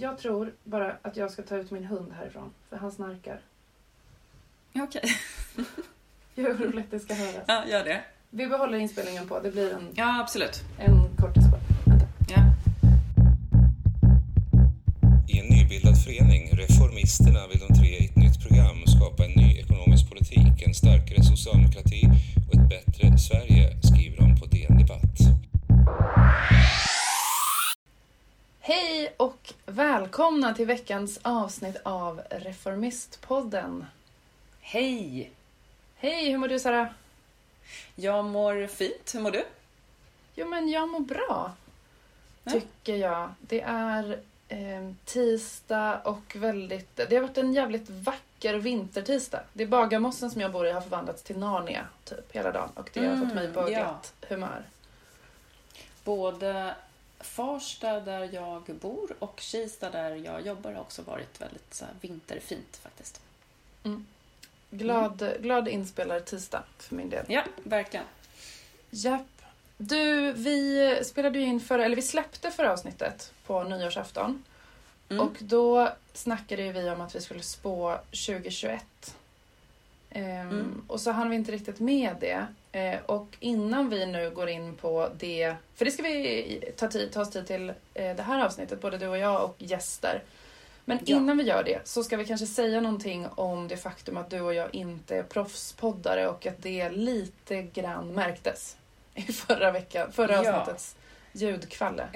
Jag tror bara att jag ska ta ut min hund härifrån, för han snarkar. Okej. Hur roligt det ska höras. Ja, gör det. Vi behåller inspelningen på, det blir en, Ja, absolut. en kortis bara. Vänta. Ja. I en nybildad förening, Reformisterna, vill de tre i ett nytt program skapa en ny ekonomisk politik, en starkare socialdemokrati och ett bättre Sverige, skriver de på DN Debatt. Hej och välkomna till veckans avsnitt av Reformistpodden. Hej! Hej, hur mår du Sara? Jag mår fint. Hur mår du? Jo men jag mår bra, Ja. tycker jag. Det är eh, tisdag och väldigt... Det har varit en jävligt vacker vintertisdag. Det är Bagarmossen som jag bor i har förvandlats till Narnia typ hela dagen och det har fått mig på Mm, ja. glatt humör. Både Farsta där jag bor och Kista där jag jobbar har också varit väldigt så här, vinterfint faktiskt. Glad, glad inspelad tisdag för min del. Ja, verkligen. Japp. Du, vi spelade ju in förra, eller vi släppte förra avsnittet på nyårsafton. Mm. Och då snackade vi om att vi skulle spå 2021. Ehm, Mm. Och så hann vi inte riktigt med det. Eh, och innan vi nu går in på det, för det ska vi ta, tid, ta oss tid till eh, det här avsnittet, både du och jag och gäster. Men Ja. innan vi gör det så ska vi kanske säga någonting om det faktum att du och jag inte är proffspoddare och att det lite grann märktes i förra veckan, förra Ja. avsnittets ljudkvalle.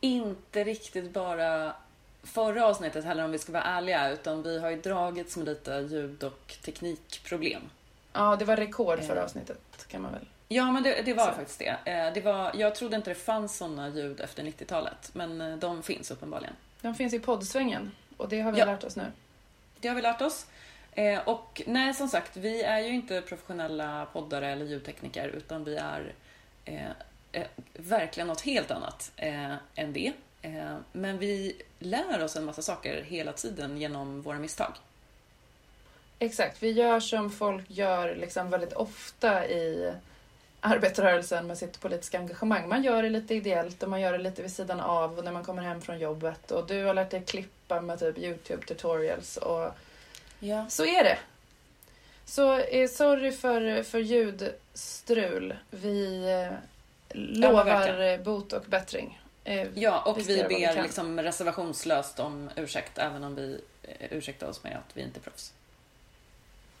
Inte riktigt bara förra avsnittet heller om vi ska vara ärliga, utan vi har ju dragits med lite ljud och teknikproblem. Ja, det var rekord förra Eh. avsnittet kan man väl. Ja, men det, det var Så. faktiskt det. Eh, det var, jag trodde inte det fanns såna ljud efter 90-talet, men eh, de finns uppenbarligen. De finns i poddsvängen och det har vi Ja. lärt oss nu. Det har vi lärt oss. Eh, och nej, som sagt, vi är ju inte professionella poddare eller ljudtekniker, utan vi är eh, verkligen något helt annat eh, än det. Eh, men vi lär oss en massa saker hela tiden genom våra misstag. Exakt, vi gör som folk gör liksom väldigt ofta i arbetarrörelsen med sitt politiska engagemang. Man gör det lite ideellt och man gör det lite vid sidan av och när man kommer hem från jobbet. Och du har lärt dig klippa med typ YouTube tutorials och Ja. så är det. Så eh, sorry för, för ljudstrul. Vi eh, lovar verkligen. eh, bot och bättring. Ja, och Vi vi vi ber kan. liksom reservationslöst om ursäkt, även om vi ursäktar oss med att vi inte är proffs.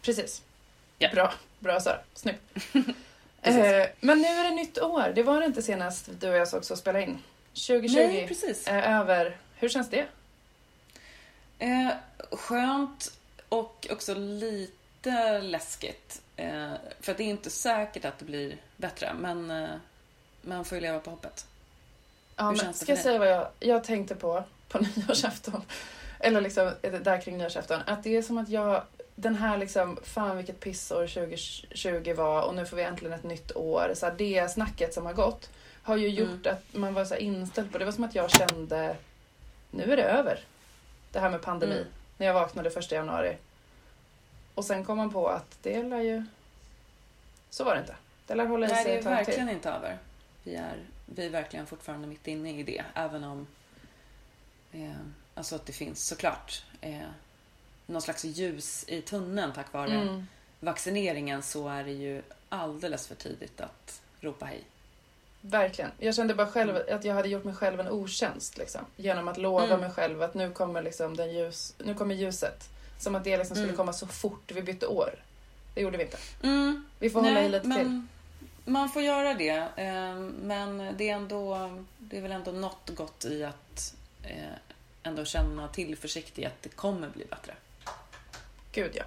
Precis. Ja. Bra, bra Sara. Snyggt. Eh, men nu är det nytt år. Det var det inte senast du och jag sågs och spela in. 2020 Nej, precis. är över. Hur känns det? Eh, skönt och också lite läskigt. Eh, för att det är inte säkert att det blir bättre, men eh, man får ju leva på hoppet. Ja, Hur känns det ska jag säga vad jag, jag tänkte på på nyårsafton? Eller liksom eh, där kring nyårsafton. Att det är som att jag, den här liksom, fan vilket pissår 2020 var och nu får vi äntligen ett nytt år. Så här, det snacket som har gått har ju gjort Mm. att man var så inställd på, det var som att jag kände, nu är det över. Det här med pandemi. Mm. När jag vaknade första januari. Och sen kom man på att det lär ju, så var det inte. Det lär hålla i Nej, sig det är ett tag till. verkligen inte över. Vi är, vi är verkligen fortfarande mitt inne i det, även om eh, alltså att det finns såklart eh, någon slags ljus i tunneln tack vare Mm. vaccineringen så är det ju alldeles för tidigt att ropa hej. Verkligen. Jag kände bara själv Mm. att jag hade gjort mig själv en otjänst. Liksom, genom att lova Mm. mig själv att nu kommer, liksom den ljus, nu kommer ljuset. Som att det liksom skulle Mm. komma så fort vi bytte år. Det gjorde vi inte. Mm, Vi får hålla i lite men till. Man får göra det. eh, Men det är ändå, det är väl ändå något gott i att eh, ändå känna tillförsikt i att det kommer bli bättre. Gud ja.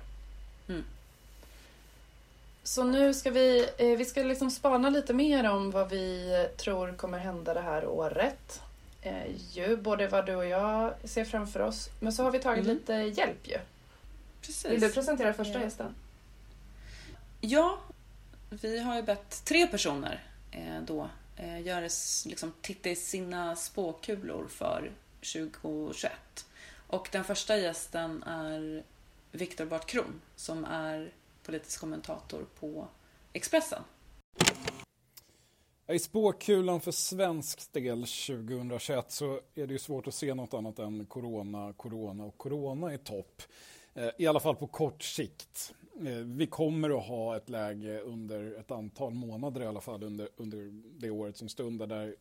Mm. Så nu ska vi, eh, vi ska liksom spana lite mer om vad vi tror kommer hända det här året. Eh, ju, både vad du och jag ser framför oss. Men så har vi tagit Mm. lite hjälp ju. Precis. Vill du presentera första Ja. gästen? Ja, vi har ju bett tre personer eh, då göra, liksom, titta i sina spåkulor för 2021. Och den första gästen är Viktor Bart Kron som är politisk kommentator på Expressen. I spåkulan för svensk del 2021 så är det ju svårt att se något annat än corona, corona och corona i topp. Eh, I alla fall på kort sikt. Eh, vi kommer att ha ett läge under ett antal månader i alla fall under, under det året som stundar där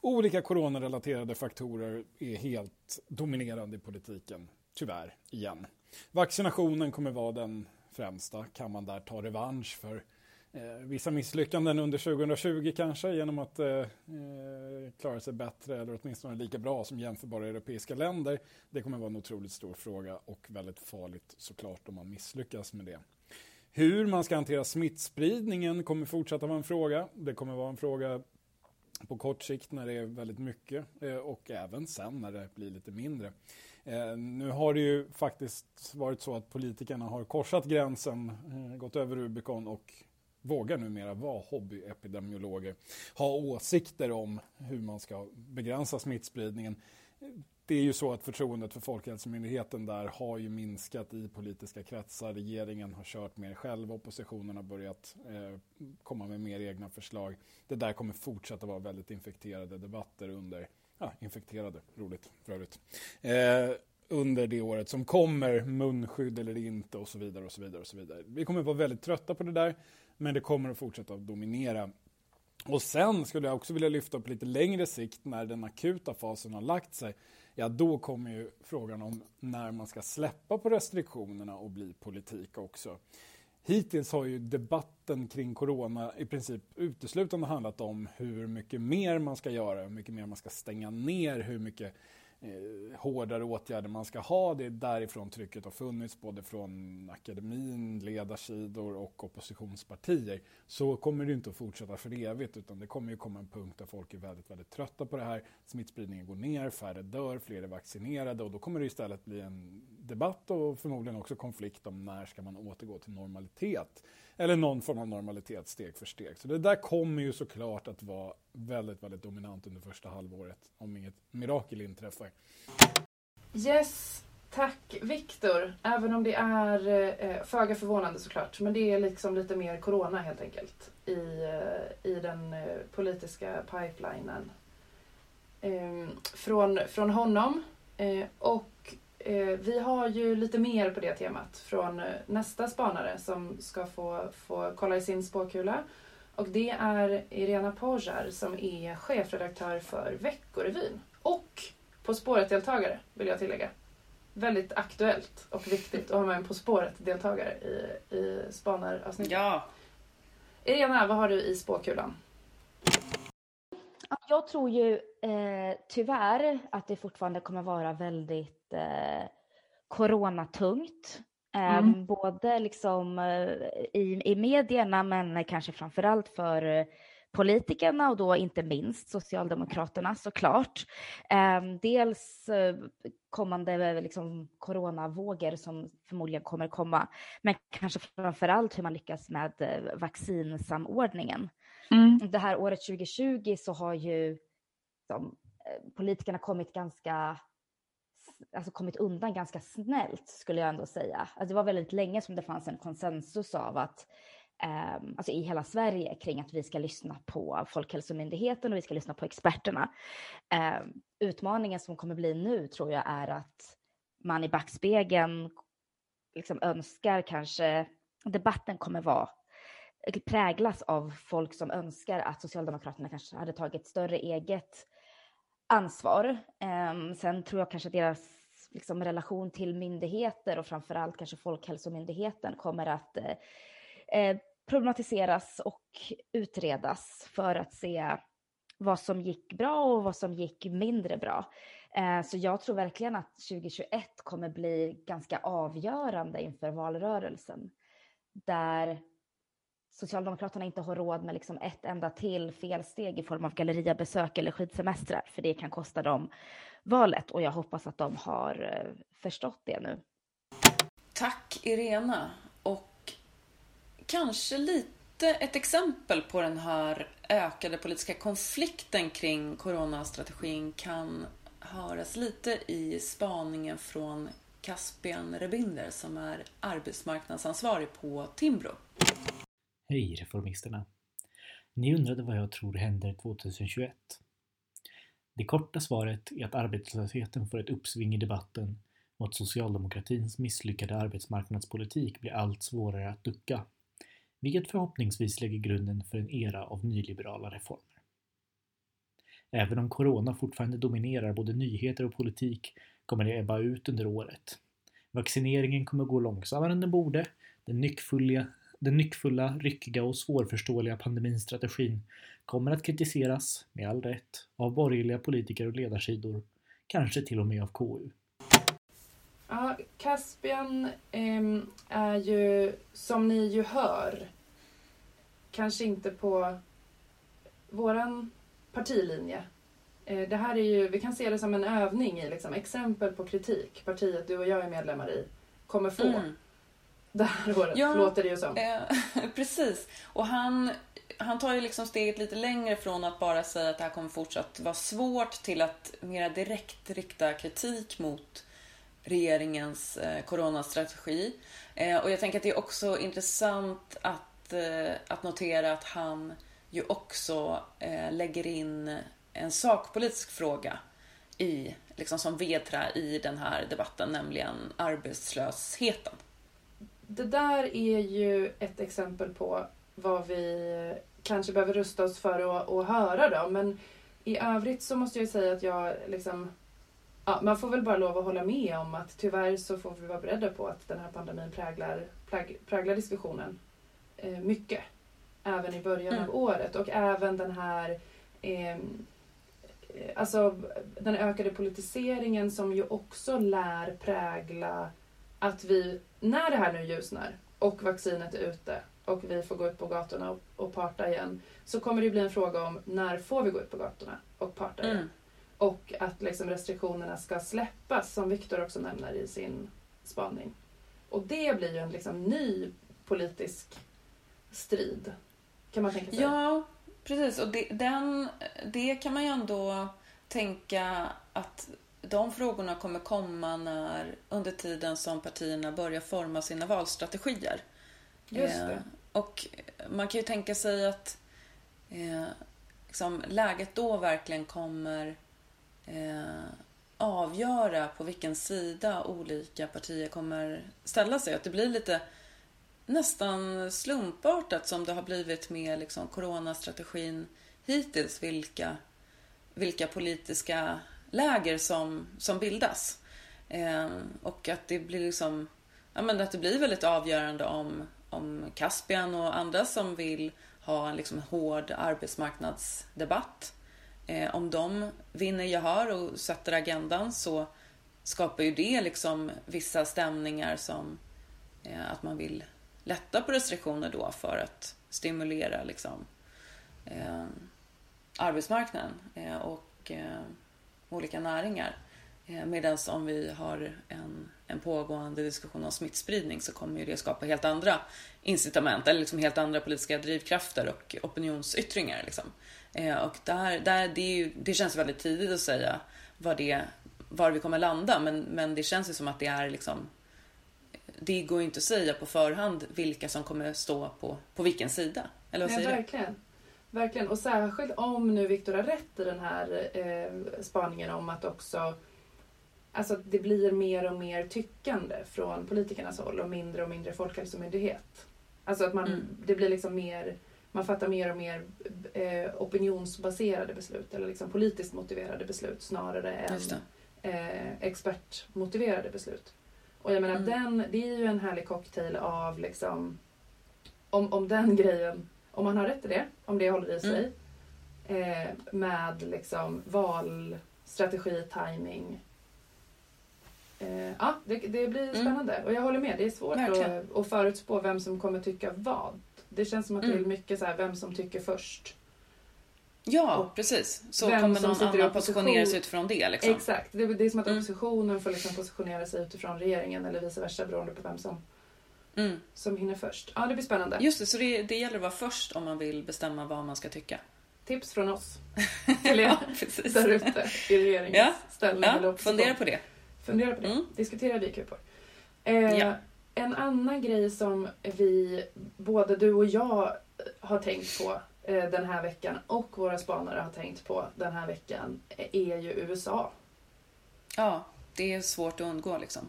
olika coronarelaterade faktorer är helt dominerande i politiken. Tyvärr, igen. Vaccinationen kommer vara den främsta. Kan man där ta revansch för eh, vissa misslyckanden under 2020 kanske genom att eh, eh, klara sig bättre eller åtminstone lika bra som jämförbara europeiska länder. Det kommer vara en otroligt stor fråga och väldigt farligt såklart om man misslyckas med det. Hur man ska hantera smittspridningen kommer fortsätta vara en fråga. Det kommer vara en fråga på kort sikt när det är väldigt mycket eh, och även sen när det blir lite mindre. Eh, nu har det ju faktiskt varit så att politikerna har korsat gränsen, eh, gått över Rubicon och vågar numera vara hobbyepidemiologer. Ha åsikter om hur man ska begränsa smittspridningen det är ju så att förtroendet för Folkhälsomyndigheten där har ju minskat i politiska kretsar. Regeringen har kört mer själv, oppositionen har börjat eh, komma med mer egna förslag. Det där kommer fortsätta vara väldigt infekterade debatter under, ja, infekterade, roligt för övrigt, eh, under det året som kommer, munskydd eller inte och så vidare och så vidare och så vidare. Vi kommer vara väldigt trötta på det där, men det kommer att fortsätta att dominera och sen skulle jag också vilja lyfta upp lite längre sikt när den akuta fasen har lagt sig ja då kommer ju frågan om när man ska släppa på restriktionerna och bli politik också. Hittills har ju debatten kring corona i princip uteslutande handlat om hur mycket mer man ska göra, hur mycket mer man ska stänga ner, hur mycket eh, hårdare åtgärder man ska ha. Det är därifrån trycket har funnits, både från akademin, ledarsidor och oppositionspartier. Så kommer det inte att fortsätta för evigt, utan det kommer ju komma en punkt där folk är väldigt, väldigt trötta på det här. Smittspridningen går ner, färre dör, fler är vaccinerade och då kommer det istället bli en debatt och förmodligen också konflikt om när ska man återgå till normalitet. Eller någon form av normalitet steg för steg. Så det där kommer ju såklart att vara väldigt, väldigt dominant under första halvåret om inget mirakel inträffar. Yes, tack Viktor. Även om det är eh, föga förvånande såklart. Men det är liksom lite mer corona helt enkelt i, eh, i den eh, politiska pipelinen. Eh, från, från honom. Eh, och vi har ju lite mer på det temat från eh, nästa spanare som ska få, få kolla i sin spåkula. Och det är Irena Pojar som är chefredaktör för Veckorevyn. Och På spåret-deltagare vill jag tillägga. Väldigt aktuellt och viktigt att ha med en På spåret-deltagare i, i spanaravsnittet. Ja, Irena, vad har du i spåkulan? Ja, Jag tror ju eh, tyvärr att det fortfarande kommer vara väldigt eh, coronatungt. Eh, Mm. Både liksom eh, i, i medierna men kanske framförallt för eh, politikerna och då inte minst Socialdemokraterna såklart. Eh, dels eh, kommande liksom, coronavågor som förmodligen kommer komma, men kanske framförallt hur man lyckas med vaccinsamordningen. Det här året 2020 så har ju som, eh, politikerna kommit ganska alltså kommit undan ganska snällt skulle jag ändå säga. Alltså det var väldigt länge som det fanns en konsensus av att Um, alltså i hela Sverige kring att vi ska lyssna på Folkhälsomyndigheten och vi ska lyssna på experterna. Um, utmaningen som kommer bli nu tror jag är att man i backspegeln liksom önskar kanske, debatten kommer vara präglas av folk som önskar att Socialdemokraterna kanske hade tagit större eget ansvar. Ehm, sen tror jag kanske deras liksom, relation till myndigheter och framförallt kanske Folkhälsomyndigheten kommer att eh, eh, problematiseras och utredas för att se vad som gick bra och vad som gick mindre bra. Eh, så jag tror verkligen att 2021 kommer bli ganska avgörande inför valrörelsen. Där Socialdemokraterna inte har råd med liksom ett enda till felsteg i form av galleriabesök eller skidsemestrar, för det kan kosta dem valet och jag hoppas att de har eh, förstått det nu. tack Irena. Och kanske lite ett exempel på den här ökade politiska konflikten kring coronastrategin kan höras lite i spaningen från Caspian Rebinder som är arbetsmarknadsansvarig på Timbro. Hej Reformisterna! Ni undrade vad jag tror händer 2021. Det korta svaret är att arbetslösheten får ett uppsving i debatten och att socialdemokratins misslyckade arbetsmarknadspolitik blir allt svårare att ducka, vilket förhoppningsvis lägger grunden för en era av nyliberala reformer. Även om corona fortfarande dominerar både nyheter och politik kommer det ebba ut under året. Vaccineringen kommer gå långsammare än den borde, den nyckfulla, den nyckfulla, ryckiga och svårförståeliga pandemistrategin kommer att kritiseras, med all rätt, av borgerliga politiker och ledarsidor, kanske till och med av KU. Ja, Caspian eh, är ju, som ni ju hör, kanske inte på våran partilinje. Eh, det här är ju, vi kan se det som en övning i liksom, exempel på kritik partiet du och jag är medlemmar i kommer få. Mm. Det här året, Ja, låter det ju som. Eh, precis. Och han, han tar ju liksom steget lite längre från att bara säga att det här kommer fortsatt vara svårt till att mera direkt rikta kritik mot regeringens eh, coronastrategi. Eh, och jag tänker att det är också intressant att, eh, att notera att han ju också eh, lägger in en sakpolitisk fråga i, liksom som vedträ i den här debatten, nämligen arbetslösheten. Det där är ju ett exempel på vad vi kanske behöver rusta oss för att, att höra då. Men i övrigt så måste jag säga att jag liksom... Ja, man får väl bara lov att hålla med om att tyvärr så får vi vara beredda på att den här pandemin präglar, präg, präglar diskussionen eh, mycket. Även i början Mm. av året och även den här eh, Alltså den ökade politiseringen som ju också lär prägla att vi, när det här nu ljusnar och vaccinet är ute och vi får gå ut på gatorna och, och parta igen så kommer det bli en fråga om när får vi gå ut på gatorna och parta igen. Mm. Och att liksom restriktionerna ska släppas som Viktor också nämner i sin spaning. Och det blir ju en liksom ny politisk strid. Kan man tänka sig. Ja, precis. Och det, den, det kan man ju ändå tänka att de frågorna kommer komma när, under tiden som partierna börjar forma sina valstrategier. Just Eh, det. och man kan ju tänka sig att eh, liksom, läget då verkligen kommer eh, avgöra på vilken sida olika partier kommer ställa sig. Att det blir lite nästan slumpartat som det har blivit med liksom, coronastrategin hittills. Vilka, vilka politiska läger som, som bildas. Eh, och att det blir liksom ja, men att det blir väldigt avgörande om, om Caspian och andra som vill ha en liksom hård arbetsmarknadsdebatt. Eh, om de vinner gehör och sätter agendan så skapar ju det liksom vissa stämningar som eh, att man vill lätta på restriktioner då för att stimulera liksom, eh, arbetsmarknaden eh, och eh, olika näringar. Eh, Medan om vi har en, en pågående diskussion om smittspridning så kommer ju det skapa helt andra incitament eller liksom helt andra politiska drivkrafter och opinionsyttringar. Liksom. Eh, och där, där, det, ju, det känns väldigt tidigt att säga var, det, var vi kommer landa men, men det känns ju som att det är liksom det går ju inte att säga på förhand vilka som kommer stå på, på vilken sida. Eller vad Nej, säger du? Verkligen. Och särskilt om nu Viktor har rätt i den här eh, spaningen om att också Alltså att det blir mer och mer tyckande från politikernas håll och mindre och mindre folkhälsomyndighet. Alltså att man, Mm. det blir liksom mer, man fattar mer och mer eh, opinionsbaserade beslut eller liksom politiskt motiverade beslut snarare än eh, expertmotiverade beslut. Och jag menar, Mm. den, det är ju en härlig cocktail av liksom, om, om den grejen, om man har rätt i det, om det håller i sig, eh, med liksom valstrategi, timing. Eh, ja, det, det blir spännande. Och jag håller med, det är svårt Mm. Verkligen. att, att förutspå vem som kommer tycka vad. Det känns som att det är Mm. mycket så här, vem som tycker först. Ja, Och precis. Så kommer någon annan positionera sig utifrån det. Liksom. Exakt, det, det är som att Mm. oppositionen får liksom positionera sig utifrån regeringen eller vice versa beroende på vem som, Mm. som hinner först. Ja, det blir spännande. Just det, så det, det gäller att vara först om man vill bestämma vad man ska tycka. Tips från oss till er Ja, precis. där ute i regeringens Ja, Ja, fundera på det. Fundera på det. Mm. Diskutera vikupor. Eh, Ja. En annan grej som vi, både du och jag, har tänkt på eh, den här veckan och våra spanare har tänkt på den här veckan är ju USA. Ja, det är svårt att undgå liksom.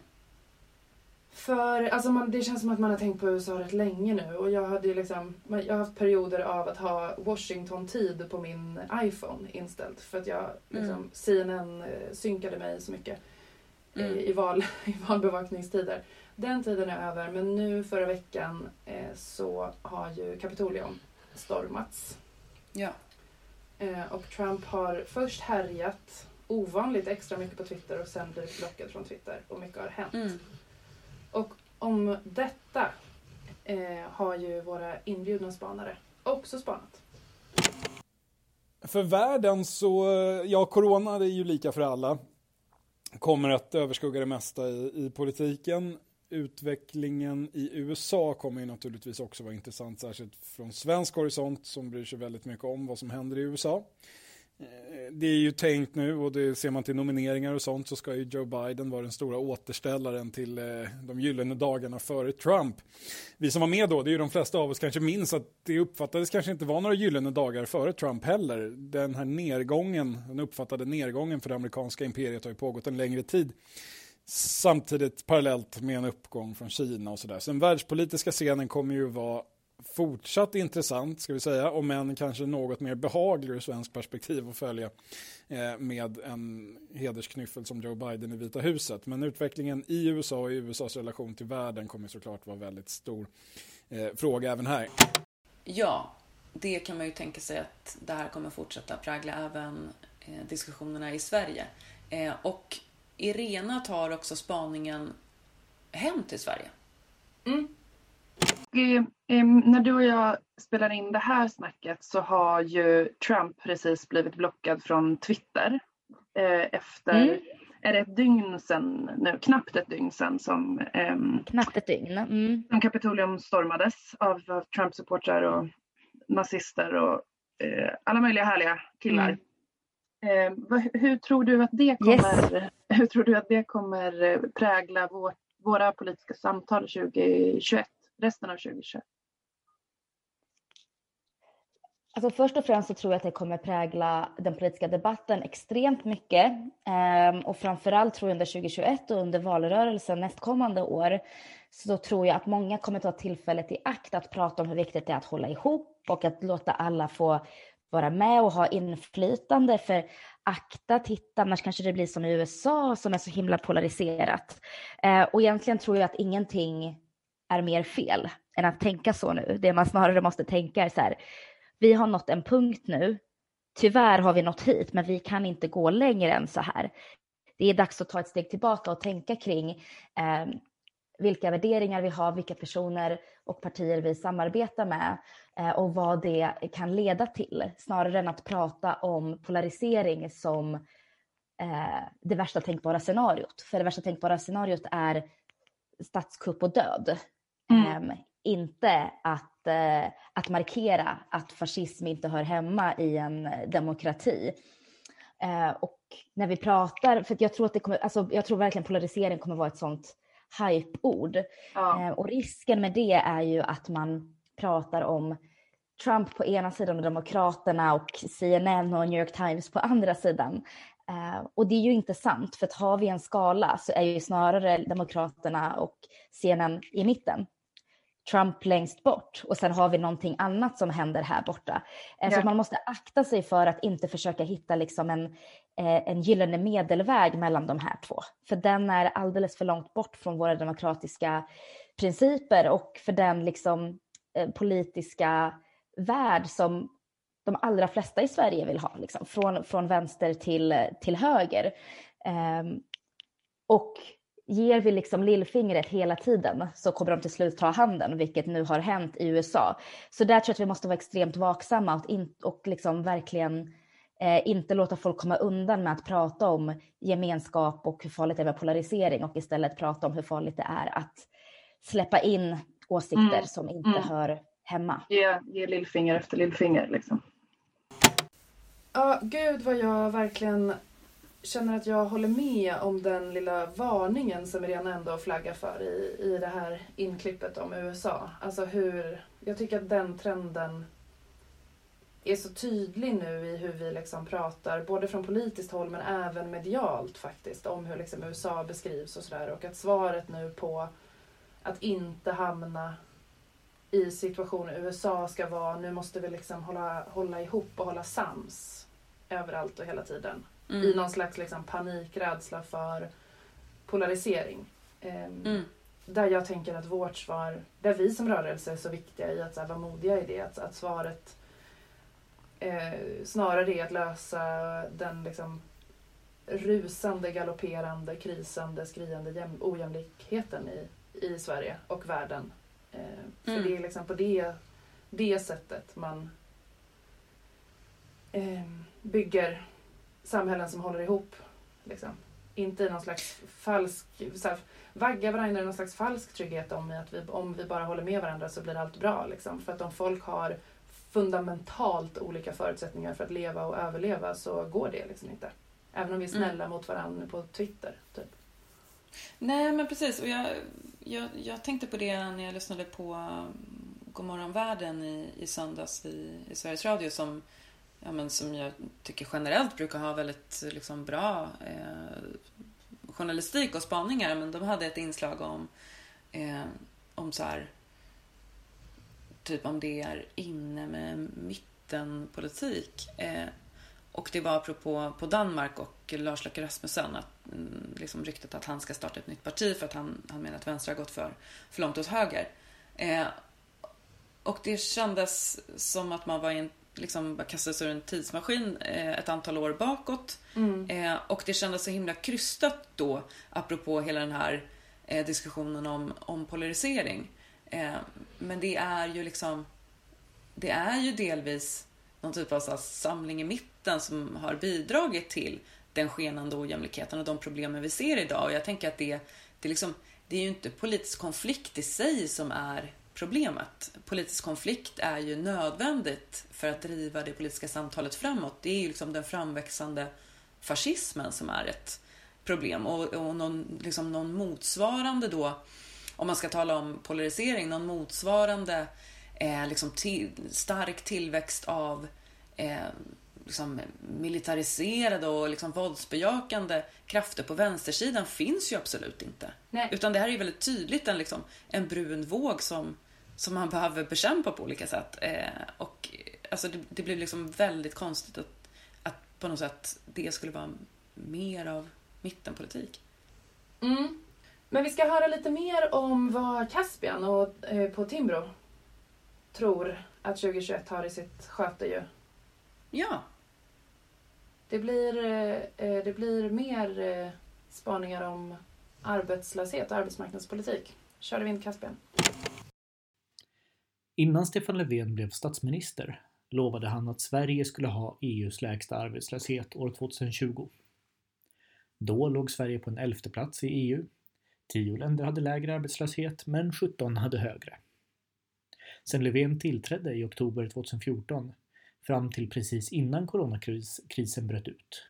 För alltså man, det känns som att man har tänkt på USA rätt länge nu och jag hade liksom, jag har haft perioder av att ha Washington-tid på min iPhone inställd för att jag liksom, Mm. CNN eh, synkade mig så mycket Mm. i, i, val, i valbevakningstider. Den tiden är över men nu förra veckan eh, så har ju Kapitolium stormats. Ja. Eh, och Trump har först härjat ovanligt extra mycket på Twitter och sen blivit blockad från Twitter och mycket har hänt. Mm. Och om detta eh, har ju våra inbjudna spanare också spanat. För världen så, eh, ja corona det är ju lika för alla. Kommer att överskugga det mesta i, i politiken. Utvecklingen i USA kommer ju naturligtvis också vara intressant, särskilt från svensk horisont som bryr sig väldigt mycket om vad som händer i USA. Eh, det är ju tänkt nu och det ser man till nomineringar och sånt så ska ju Joe Biden vara den stora återställaren till eh, de gyllene dagarna före Trump. Vi som var med då, det är ju de flesta av oss kanske minns att det uppfattades kanske inte vara några gyllene dagar före Trump heller. Den här nedgången, den uppfattade nedgången för det amerikanska imperiet har ju pågått en längre tid. Samtidigt parallellt med en uppgång från Kina och sådär. Så den världspolitiska scenen kommer ju vara fortsatt intressant, ska vi säga, om än kanske något mer behaglig ur svensk perspektiv att följa eh, med en hedersknyffel som Joe Biden i Vita huset. Men utvecklingen i USA och i USAs relation till världen kommer såklart vara väldigt stor eh, fråga även här. Ja, det kan man ju tänka sig att det här kommer fortsätta prägla även eh, diskussionerna i Sverige. Eh, och Irena tar också spaningen hem till Sverige. Em, när du och jag spelar in det här snacket så har ju Trump precis blivit blockad från Twitter. Eh, efter, Mm. är det ett dygn sedan nu, knappt ett dygn sedan som, em, Knappt ett dygn. Mm. som Kapitolium stormades av, av Trump-supportrar och nazister och eh, alla möjliga härliga killar. Eh, vad, hur tror du att det kommer, hur tror du att det kommer eh, prägla vår, våra politiska samtal 2021, resten av 2021? Alltså först och främst så tror jag att det kommer prägla den politiska debatten extremt mycket. Ehm, och framförallt tror jag under 2021 och under valrörelsen nästkommande år så tror jag att många kommer ta tillfället i akt att prata om hur viktigt det är att hålla ihop och att låta alla få vara med och ha inflytande. För akta, titta, annars kanske det blir som i USA som är så himla polariserat. Ehm, och egentligen tror jag att ingenting är mer fel än att tänka så nu. Det man snarare måste tänka är så här, vi har nått en punkt nu. Tyvärr har vi nått hit, men vi kan inte gå längre än så här. Det är dags att ta ett steg tillbaka och tänka kring eh, vilka värderingar vi har, vilka personer och partier vi samarbetar med eh, och vad det kan leda till, snarare än att prata om polarisering som eh, det värsta tänkbara scenariot. För det värsta tänkbara scenariot är statskupp och död. Mm. Ehm, inte att, eh, att markera att fascism inte hör hemma i en demokrati. Eh, och när vi pratar, för jag tror att det kommer, alltså jag tror verkligen polarisering kommer vara ett sånt hype-ord. Ja. Eh, och risken med det är ju att man pratar om Trump på ena sidan och Demokraterna och CNN och New York Times på andra sidan. Eh, och det är ju inte sant, för att har vi en skala så är ju snarare Demokraterna och CNN i mitten. Trump längst bort och sen har vi någonting annat som händer här borta. Eh, Så Ja. man måste akta sig för att inte försöka hitta liksom en, eh, en gyllene medelväg mellan de här två. För den är alldeles för långt bort från våra demokratiska principer och för den liksom, eh, politiska värld som de allra flesta i Sverige vill ha, liksom, från, från vänster till, till höger. Ehm, och ger vi liksom lillfingret hela tiden så kommer de till slut ta handen, vilket nu har hänt i USA. Så där tror jag att vi måste vara extremt vaksamma och, in, och liksom verkligen eh, inte låta folk komma undan med att prata om gemenskap och hur farligt det är med polarisering och istället prata om hur farligt det är att släppa in åsikter Mm, som inte mm. hör hemma. Ge, ge lillfinger efter lillfinger liksom. Ja, gud vad jag verkligen känner att jag håller med om den lilla varningen som Irena ändå flaggar för i, i det här inklippet om USA. Alltså hur, jag tycker att den trenden är så tydlig nu i hur vi liksom pratar, både från politiskt håll men även medialt faktiskt, om hur liksom USA beskrivs och sådär. Och att svaret nu på att inte hamna i situationer USA ska vara, nu måste vi liksom hålla, hålla ihop och hålla sams överallt och hela tiden. Mm. I någon slags liksom panikrädsla för polarisering. Ehm, Mm. Där jag tänker att vårt svar, där vi som rörelse är så viktiga i att så här, vara modiga i det, att, att svaret eh, snarare är att lösa den liksom rusande, galopperande, krisande, skriande jäm- ojämlikheten i, i Sverige och världen. Eh, för Mm. det är liksom på det, det sättet man eh, bygger samhällen som håller ihop. Liksom. Inte i någon slags falsk, så här, vagga varandra i någon slags falsk trygghet om att vi, om vi bara håller med varandra så blir allt bra. Liksom. För att om folk har fundamentalt olika förutsättningar för att leva och överleva så går det liksom inte. Även om vi är Mm. snälla mot varandra på Twitter. Typ. Nej, men precis. Och jag, jag, jag tänkte på det när jag lyssnade på um, Godmorgon världen i, i söndags i, i Sveriges Radio som, ja, men som jag tycker generellt brukar ha väldigt liksom, bra eh, journalistik och spaningar. Men de hade ett inslag om, eh, om så här, typ om det är inne med mittenpolitik. Eh, och det var apropå på Danmark och Lars Løkke Rasmussen, att, mm, liksom ryktet att han ska starta ett nytt parti för att han, han menar att vänster har gått för, för långt åt höger. Eh, och det kändes som att man var i en, liksom bara kastade sig ur en tidsmaskin eh, ett antal år bakåt. Eh, och det kändes så himla krystat då, apropå hela den här eh, diskussionen om, om polarisering. Men det är ju liksom, det är ju delvis någon typ av så samling i mitten som har bidragit till den skenande ojämlikheten och de problemen vi ser idag. Och jag tänker att det, det, liksom, det är ju inte politisk konflikt i sig som är problemet. Politisk konflikt är ju nödvändigt för att driva det politiska samtalet framåt. Det är ju liksom den framväxande fascismen som är ett problem och, och någon, liksom någon motsvarande då, om man ska tala om polarisering, någon motsvarande eh, liksom till, stark tillväxt av eh, liksom militariserade och liksom våldsbejakande krafter på vänstersidan finns ju absolut inte. Nej. Utan det här är väldigt tydligt en, liksom, en brun våg som, som man behöver bekämpa på olika sätt. Eh, och alltså det, det blir liksom väldigt konstigt att, att på något sätt det skulle vara mer av mittenpolitik. Mm. Men vi ska höra lite mer om vad Caspian och, eh, på Timbro tror att 2021 har i sitt sköte ju. Ja, Det blir, eh, eh, det blir mer eh, spaningar om arbetslöshet och arbetsmarknadspolitik. Kör vi in Caspian. Innan Stefan Löfven blev statsminister lovade han att Sverige skulle ha EUs lägsta arbetslöshet år 2020. Då låg Sverige på en elfte plats i EU. Tio länder hade lägre arbetslöshet, men 17 hade högre. Sedan Löfven tillträdde i oktober 2014, fram till precis innan coronakrisen bröt ut,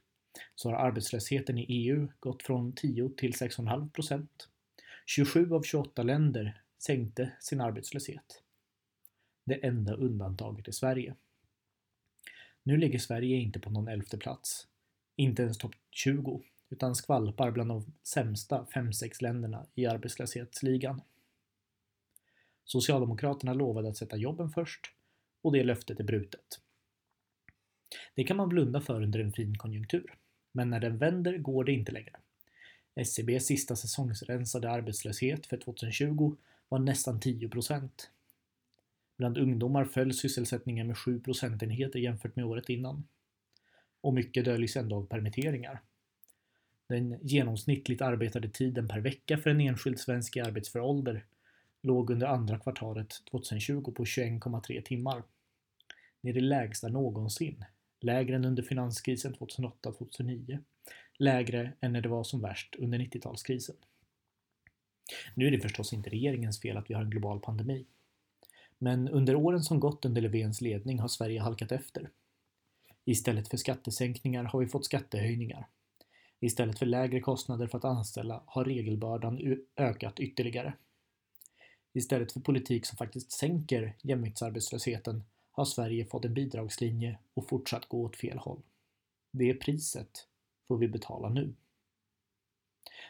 så har arbetslösheten i EU gått från 10 till 6,5 procent. 27 av 28 länder sänkte sin arbetslöshet. Det enda undantaget i Sverige. Nu ligger Sverige inte på någon elfte plats, inte ens topp 20, utan skvalpar bland de sämsta 5-6 länderna i arbetslöshetsligan. Socialdemokraterna lovade att sätta jobben först och det löftet är brutet. Det kan man blunda för under en fin konjunktur, men när den vänder går det inte längre. SCBs sista säsongsrensade arbetslöshet för 2020 var nästan 10 procent. Bland ungdomar föll sysselsättningen med 7 procentenheter jämfört med året innan. Och mycket döljs ändå av permitteringar. Den genomsnittligt arbetade tiden per vecka för en enskild svensk i arbetsför ålder låg under andra kvartalet 2020 på 21,3 timmar. Det är det lägsta någonsin. Lägre än under finanskrisen 2008-2009. Lägre än när det var som värst under 90-talskrisen. Nu är det förstås inte regeringens fel att vi har en global pandemi. Men under åren som gått under Löfvens ledning har Sverige halkat efter. Istället för skattesänkningar har vi fått skattehöjningar. Istället för lägre kostnader för att anställa har regelbördan ökat ytterligare. Istället för politik som faktiskt sänker jämviktsarbetslösheten har Sverige fått en bidragslinje och fortsatt gå åt fel håll. Det priset får vi betala nu.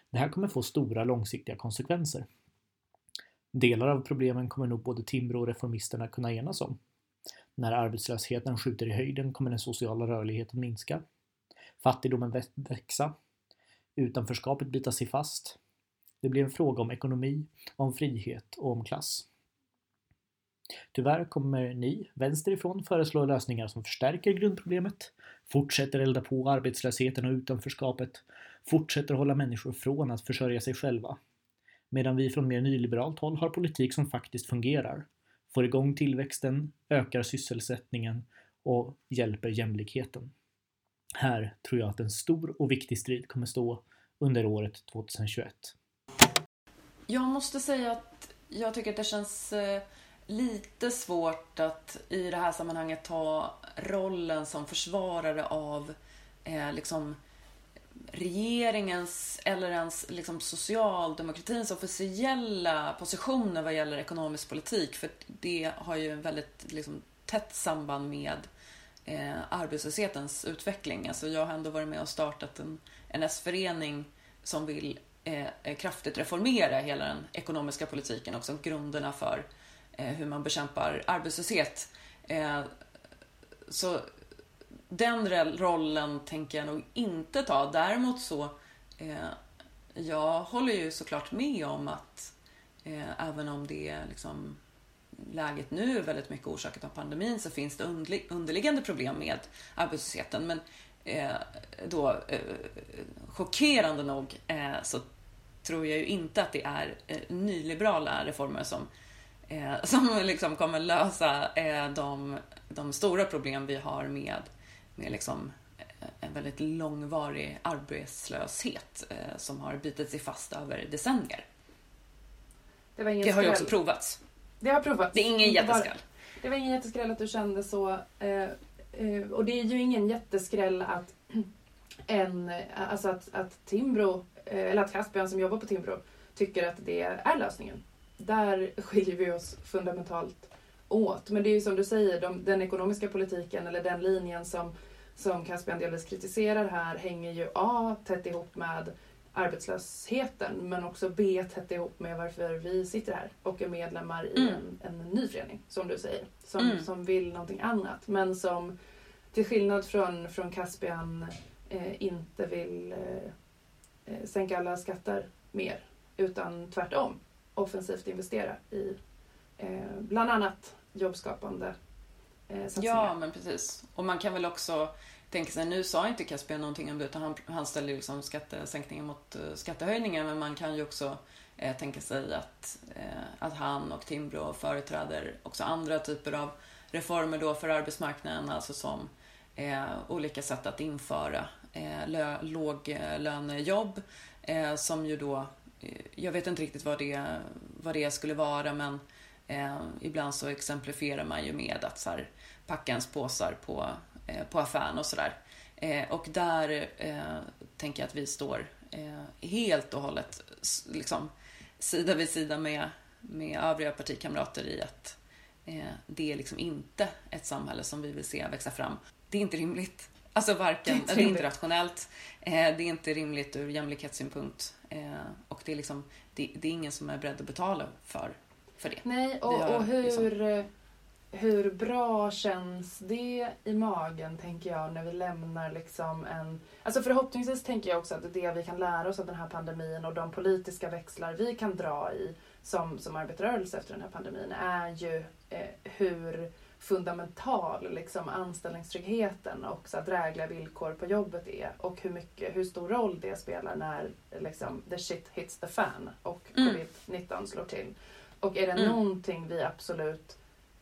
Det här kommer få stora långsiktiga konsekvenser. Delar av problemen kommer nog både Timbro och reformisterna kunna enas om. När arbetslösheten skjuter i höjden kommer den sociala rörligheten minska. Fattigdomen växa. Utanförskapet bita sig fast. Det blir en fråga om ekonomi, om frihet och om klass. Tyvärr kommer ni vänsterifrån föreslå lösningar som förstärker grundproblemet, fortsätter elda på arbetslösheten och utanförskapet, fortsätter hålla människor från att försörja sig själva. Medan vi från mer nyliberalt håll har politik som faktiskt fungerar, får igång tillväxten, ökar sysselsättningen och hjälper jämlikheten. Här tror jag att en stor och viktig strid kommer stå under året 2021. Jag måste säga att jag tycker att det känns eh, lite svårt att i det här sammanhanget ta rollen som försvarare av eh, liksom regeringens eller ens liksom socialdemokratins officiella positioner vad gäller ekonomisk politik. För det har ju en väldigt liksom, tätt samband med eh, arbetslöshetens utveckling. Alltså jag har ändå varit med och startat en, en S-förening som vill eh, kraftigt reformera hela den ekonomiska politiken, och grunderna för eh, hur man bekämpar arbetslöshet. Eh, så den rollen tänker jag nog inte ta. Däremot så, eh, jag håller ju såklart med om att eh, även om det är liksom läget nu är väldigt mycket orsakat av pandemin så finns det underliggande problem med arbetslösheten. Men eh, då eh, chockerande nog eh, så tror jag ju inte att det är eh, nyliberala reformer som, eh, som liksom kommer lösa eh, de, de stora problem vi har med, med liksom, eh, en väldigt långvarig arbetslöshet eh, som har bitit sig fast över decennier. Det, var ingen det har ju också provats. Det har provats. Det är ingen jätteskräll. Det var ingen jätteskräll att du kände så. Eh, och det är ju ingen jätteskräll att en, alltså att, att Timbro eller att Caspian som jobbar på Timbro tycker att det är lösningen. Där skiljer vi oss fundamentalt åt. Men det är ju som du säger, de, den ekonomiska politiken eller den linjen som, som Caspian delvis kritiserar här hänger ju A tätt ihop med arbetslösheten men också B tätt ihop med varför vi sitter här och är medlemmar i mm. en, en ny förening, som du säger, som, mm. som vill någonting annat men som till skillnad från, från Caspian eh, inte vill eh, eh, sänka alla skatter mer utan tvärtom offensivt investera i eh, bland annat jobbskapande satsningar. Ja, men precis. Och man kan väl också tänka sig, nu sa inte Caspian någonting om det utan han, han ställde liksom skattesänkningar mot uh, skattehöjningar men man kan ju också eh, tänka sig att, eh, att han och Timbro företräder också andra typer av reformer då för arbetsmarknaden, alltså som eh, olika sätt att införa eh, låglönejobb eh, som ju då, eh, jag vet inte riktigt vad det, vad det skulle vara men eh, ibland så exemplifierar man ju med att så här, packa ens påsar på, eh, på affären och sådär. Eh, och där eh, tänker jag att vi står helt och hållet liksom, sida vid sida med, med övriga partikamrater i att det är liksom inte ett samhälle som vi vill se växa fram. Det är inte rimligt Alltså varken, det är, det är inte rationellt, eh, det är inte rimligt ur jämlikhetssynpunkt eh, och det är, liksom, det, det, är ingen som är beredd att betala för, för det. Nej, och, har, och hur, liksom... hur bra känns det i magen tänker jag när vi lämnar liksom en... Alltså förhoppningsvis tänker jag också att det vi kan lära oss av den här pandemin och de politiska växlar vi kan dra i som, som arbetarrörelse efter den här pandemin är ju eh, hur fundamental liksom, anställningstryggheten och så att drägliga villkor på jobbet är och hur, mycket, hur stor roll det spelar när liksom, the shit hits the fan och mm. covid-19 slår till. Och är det mm. någonting vi absolut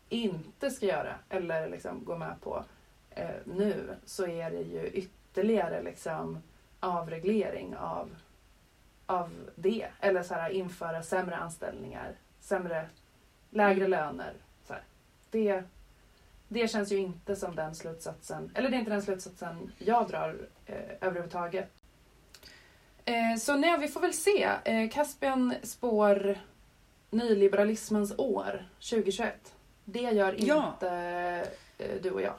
inte ska göra eller liksom gå med på eh, nu så är det ju ytterligare liksom, avreglering av, av det. Eller så här, införa sämre anställningar, sämre, lägre mm. löner. Så här. Det det känns ju inte som den slutsatsen, eller det är inte den slutsatsen jag drar eh, överhuvudtaget. Eh, så nej, vi får väl se. Eh, Caspian spår nyliberalismens år 2021. Det gör Ja. inte eh, du och jag.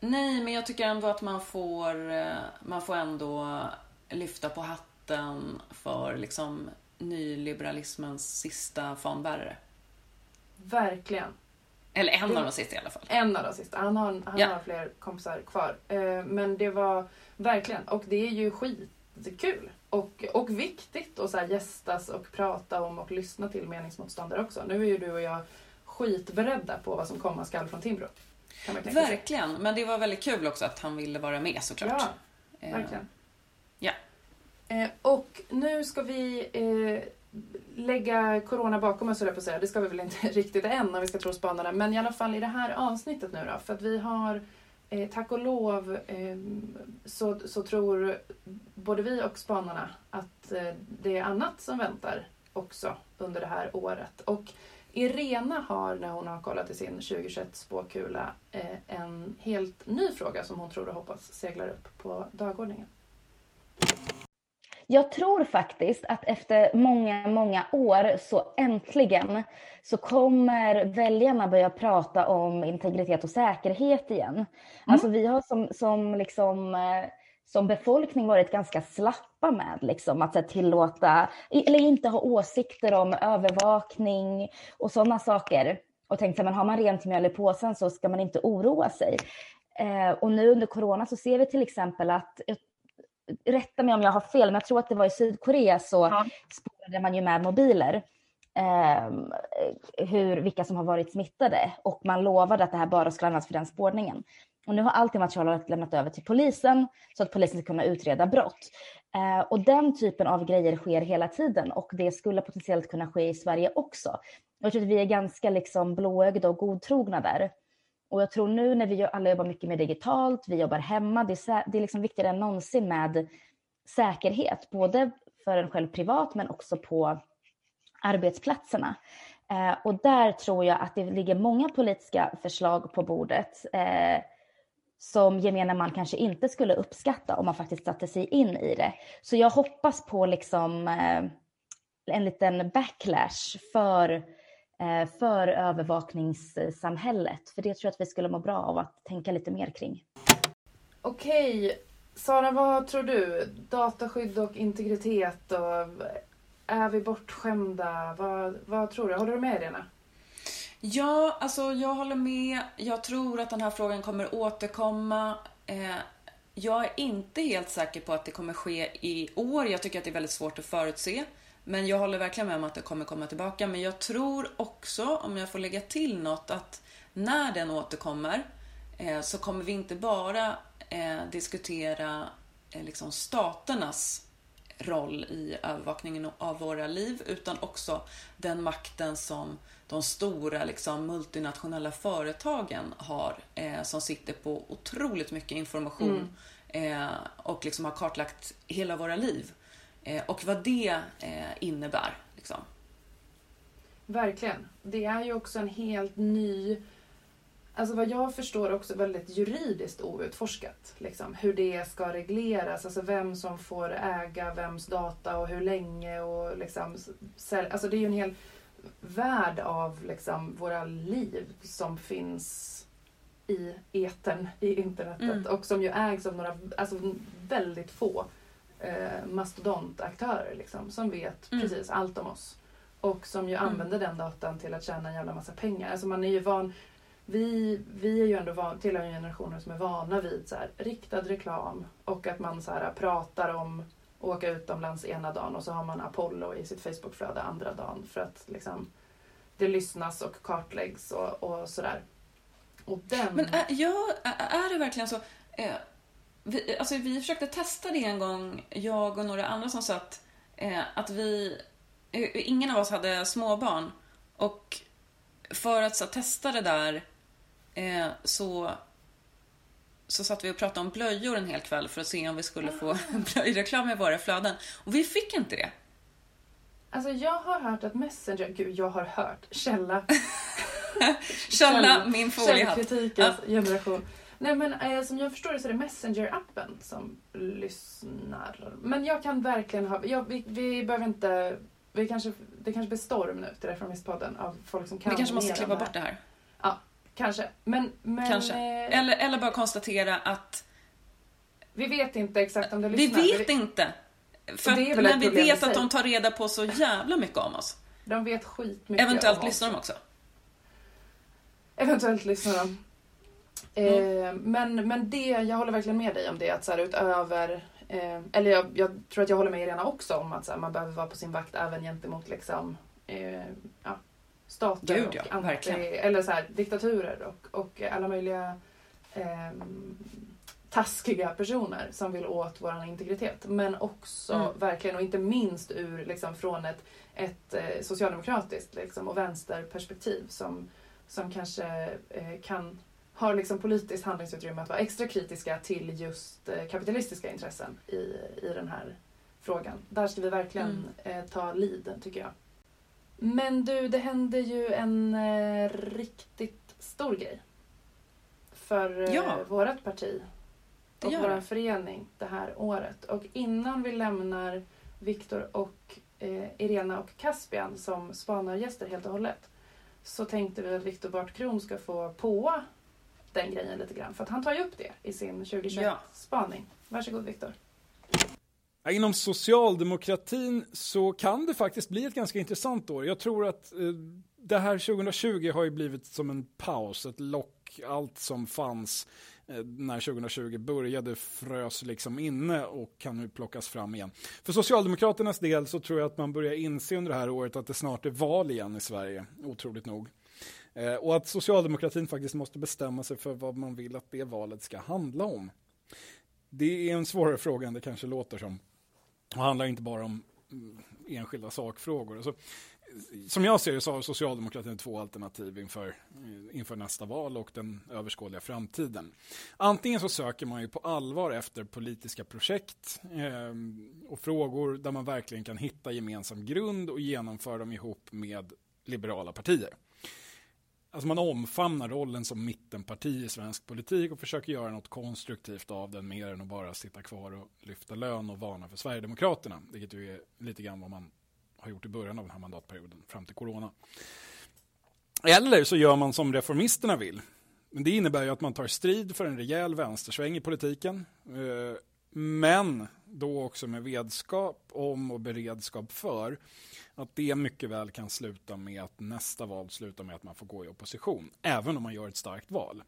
Nej, men jag tycker ändå att man får, eh, man får ändå lyfta på hatten för liksom nyliberalismens sista fanbärare. Verkligen. Eller en Det- av de sista i alla fall. En av de sista. Han har, han Ja. har fler kompisar kvar. Eh, men det var verkligen, och det är ju skitkul. Och, och viktigt att så här gästas och prata om och lyssna till meningsmotståndare också. Nu är ju du och jag skitberedda på vad som komma skall från Timbro. Kan man tänka sig. Verkligen, men det var väldigt kul också att han ville vara med såklart. Ja, Eh, verkligen. Ja. Eh, och nu ska vi eh, lägga corona bakom oss, jag på säga. Det ska vi väl inte riktigt än om vi ska tro spanarna. Men i alla fall i det här avsnittet nu då. För att vi har, eh, tack och lov, eh, så, så tror både vi och spanarna att eh, det är annat som väntar också under det här året. Och Irena har, när hon har kollat i sin 2021 spåkula, eh, en helt ny fråga som hon tror och hoppas seglar upp på dagordningen. Jag tror faktiskt att efter många, många år så äntligen så kommer väljarna börja prata om integritet och säkerhet igen. Alltså vi har som, som, liksom, eh, som befolkning varit ganska slappa med liksom, att här, tillåta, eller inte ha åsikter om övervakning och sådana saker. Och tänkt att har man rent mjöl i påsen så ska man inte oroa sig. Eh, och nu under corona så ser vi till exempel att rätta mig om jag har fel, men jag tror att det var i Sydkorea så Ja. spårade man ju med mobiler ehm, hur, vilka som har varit smittade och man lovade att det här bara skulle användas för den spårningen. Och nu har allt det materialet lämnat över till polisen så att polisen ska kunna utreda brott. Eh, och den typen av grejer sker hela tiden och det skulle potentiellt kunna ske i Sverige också. Jag tror att vi är ganska liksom blåögda och godtrogna där. Och jag tror nu när vi alla jobbar mycket mer digitalt, vi jobbar hemma, det är, det är liksom viktigare än någonsin med säkerhet, både för en själv privat men också på arbetsplatserna. Eh, och där tror jag att det ligger många politiska förslag på bordet eh, som gemene man kanske inte skulle uppskatta om man faktiskt satte sig in i det. Så jag hoppas på liksom eh, en liten backlash för, eh, för övervakningssamhället. För det tror jag att vi skulle må bra av att tänka lite mer kring. Okej, Sara, vad tror du? Dataskydd och integritet och är vi bortskämda? Vad, vad tror du? Håller du med Irena? Ja, alltså jag håller med. Jag tror att den här frågan kommer återkomma. Eh, jag är inte helt säker på att det kommer ske i år. Jag tycker att det är väldigt svårt att förutse. Men jag håller verkligen med om att det kommer komma tillbaka. Men jag tror också, om jag får lägga till något, att när den återkommer eh, så kommer vi inte bara eh, diskutera eh, liksom staternas roll i övervakningen av våra liv utan också den makten som de stora liksom, multinationella företagen har eh, som sitter på otroligt mycket information eh, och liksom har kartlagt hela våra liv och vad det eh, innebär. Liksom. Verkligen. Det är ju också en helt ny... Alltså vad jag förstår också väldigt juridiskt outforskat. Liksom, hur det ska regleras, alltså vem som får äga vems data och hur länge och liksom... Alltså det är ju en hel värld av liksom våra liv som finns i etern, i internetet Mm. och som ju ägs av några, alltså väldigt få eh, mastodontaktörer liksom, som vet Mm. precis allt om oss. Och som ju Mm. använder den datan till att tjäna en jävla massa pengar. Alltså man är ju van, vi, vi är ju ändå van, tillhör generationer som är vana vid så här, riktad reklam och att man så här, pratar om åka utomlands ena dagen och så har man Apollo i sitt Facebookflöde andra dagen för att liksom, det lyssnas och kartläggs och, och sådär. Och den... Men är, ja, är är det verkligen så? Vi, alltså vi försökte testa det en gång, jag och några andra som satt, eh, att vi, eh, ingen av oss hade småbarn. Och för att så, testa det där eh, så, så satt vi och pratade om blöjor en hel kväll för att se om vi skulle få blöjreklam i våra flöden. Och vi fick inte det. Alltså jag har hört att Messenger, gud jag har hört, källa. Källa, min foliehatt. Källkritikens generation. Nej men eh, som jag förstår det så är det Messenger-appen som lyssnar. Men jag kan verkligen ha, ja, vi, vi behöver inte, vi kanske, det kanske blir storm nu till Reformistpodden av folk som kan Vi kanske måste klippa bort det här. Ja, kanske. Men, men Kanske. eh, Eller, eller bara konstatera att vi vet inte exakt om det vi lyssnar. vet inte. För att när vi vet att de tar reda på så jävla mycket om oss. De vet skitmycket Eventuellt om oss. lyssnar de också. Eventuellt lyssnar de. Mm. Eh, men, men det, jag håller verkligen med dig om det att så här, utöver eh, eller jag, jag tror att jag håller med Irena också om att så här, man behöver vara på sin vakt även gentemot liksom, eh, ja, stater Gud, och ja, anti, verkligen. eller så här, diktaturer och, och alla möjliga eh, taskiga personer som vill åt vår integritet. Men också Mm. verkligen och inte minst ur liksom, från ett, ett eh, socialdemokratiskt liksom, och vänsterperspektiv som, som kanske eh, kan har liksom politiskt handlingsutrymme att vara extra kritiska till just eh, kapitalistiska intressen i, i den här frågan. Där ska vi verkligen eh, ta lead, tycker jag. Men du, det hände ju en eh, riktigt stor grej för Ja. vårt parti och vår förening det här året. Och innan vi lämnar Viktor och eh, Irena och Caspian som spanargäster helt och hållet så tänkte vi att Viktor Bartkron ska få på den grejen lite grann. För att han tar ju upp det i sin 2021-spaning. Varsågod Viktor. Ja, Inom socialdemokratin så kan det faktiskt bli ett ganska intressant år. Jag tror att eh, det här 2020 har ju blivit som en paus, ett lock. Allt som fanns eh, när 2020 började frös liksom inne och kan nu plockas fram igen. För Socialdemokraternas del så tror jag att man börjar inse under det här året att det snart är val igen i Sverige, otroligt nog. Eh, och att socialdemokratin faktiskt måste bestämma sig för vad man vill att det valet ska handla om. Det är en svårare fråga än det kanske låter som. Det handlar inte bara om mm, enskilda sakfrågor. Alltså, som jag ser det så har socialdemokratin två alternativ inför, eh, inför nästa val och den överskådliga framtiden. Antingen så söker man ju på allvar efter politiska projekt eh, och frågor där man verkligen kan hitta gemensam grund och genomföra dem ihop med liberala partier. Alltså man omfamnar rollen som mittenparti i svensk politik och försöker göra något konstruktivt av den mer än att bara sitta kvar och lyfta lön och varna för Sverigedemokraterna. Vilket ju är lite grann vad man har gjort i början av den här mandatperioden fram till corona. Eller så gör man som reformisterna vill. Men det innebär ju att man tar strid för en rejäl vänstersväng i politiken. Eh, men då också med vedskap om och beredskap för att det mycket väl kan sluta med att nästa val slutar med att man får gå i opposition, även om man gör ett starkt val.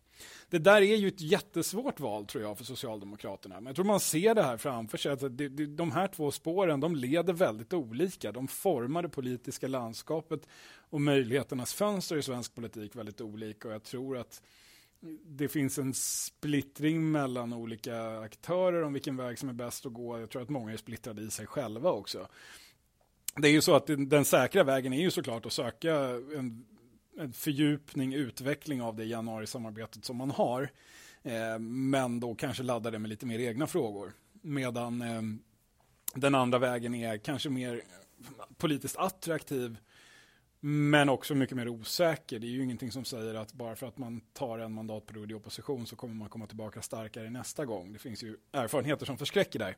Det där är ju ett jättesvårt val tror jag för Socialdemokraterna. Men jag tror man ser det här framför sig, att det, det, de här två spåren de leder väldigt olika. De formar det politiska landskapet och möjligheternas fönster i svensk politik väldigt olika och jag tror att det finns en splittring mellan olika aktörer om vilken väg som är bäst att gå. Jag tror att många är splittrade i sig själva också. Det är ju så att den, säkra vägen är ju såklart att söka en, en fördjupning, utveckling av det januari-samarbetet som man har. Eh, men då kanske ladda det med lite mer egna frågor. Medan eh, den andra vägen är kanske mer politiskt attraktiv men också mycket mer osäker. Det är ju ingenting som säger att bara för att man tar en mandatperiod i opposition så kommer man komma tillbaka starkare nästa gång. Det finns ju erfarenheter som förskräcker där.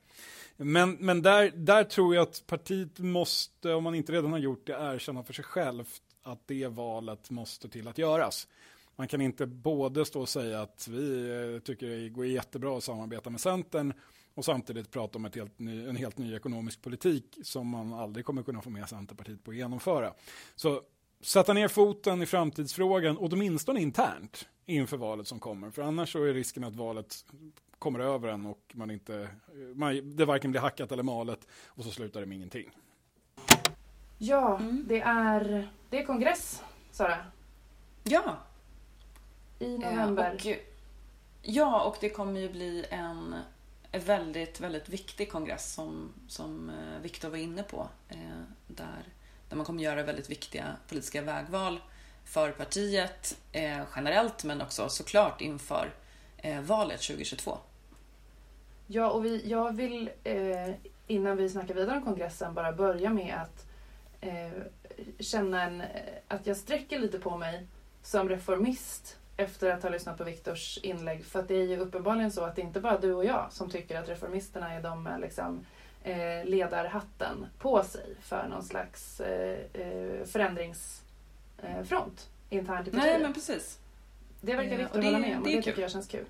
Men, men där, där tror jag att partiet måste, om man inte redan har gjort det, erkänna för sig självt att det valet måste till att göras. Man kan inte både stå och säga att vi eh, tycker det går jättebra att samarbeta med Centern och samtidigt prata om ett helt ny, en helt ny ekonomisk politik som man aldrig kommer kunna få med Centerpartiet på att genomföra. Så sätta ner foten i framtidsfrågan, och åtminstone internt inför valet som kommer. För annars så är risken att valet kommer över en och man inte, man, det varken blir hackat eller malet och så slutar det med ingenting. Ja, Mm. det, är, det är kongress, Sara. Ja, I eh, november. och, ja, och det kommer ju bli en en väldigt, väldigt viktig kongress som, som eh, Viktor var inne på. Eh, där, där man kommer göra väldigt viktiga politiska vägval för partiet eh, generellt men också såklart inför valet 2022. Ja, och vi, jag vill innan vi snackar vidare om kongressen bara börja med att känna en, att jag sträcker lite på mig som reformist efter att ha lyssnat på Viktors inlägg. För att det är ju uppenbarligen så att det inte bara du och jag som tycker att reformisterna är de med liksom, eh, ledarhatten på sig för någon slags eh, eh, förändringsfront internt i partiet. Nej, men precis. Det verkar Eh, det- hålla med om och det det kul. tycker jag känns kul.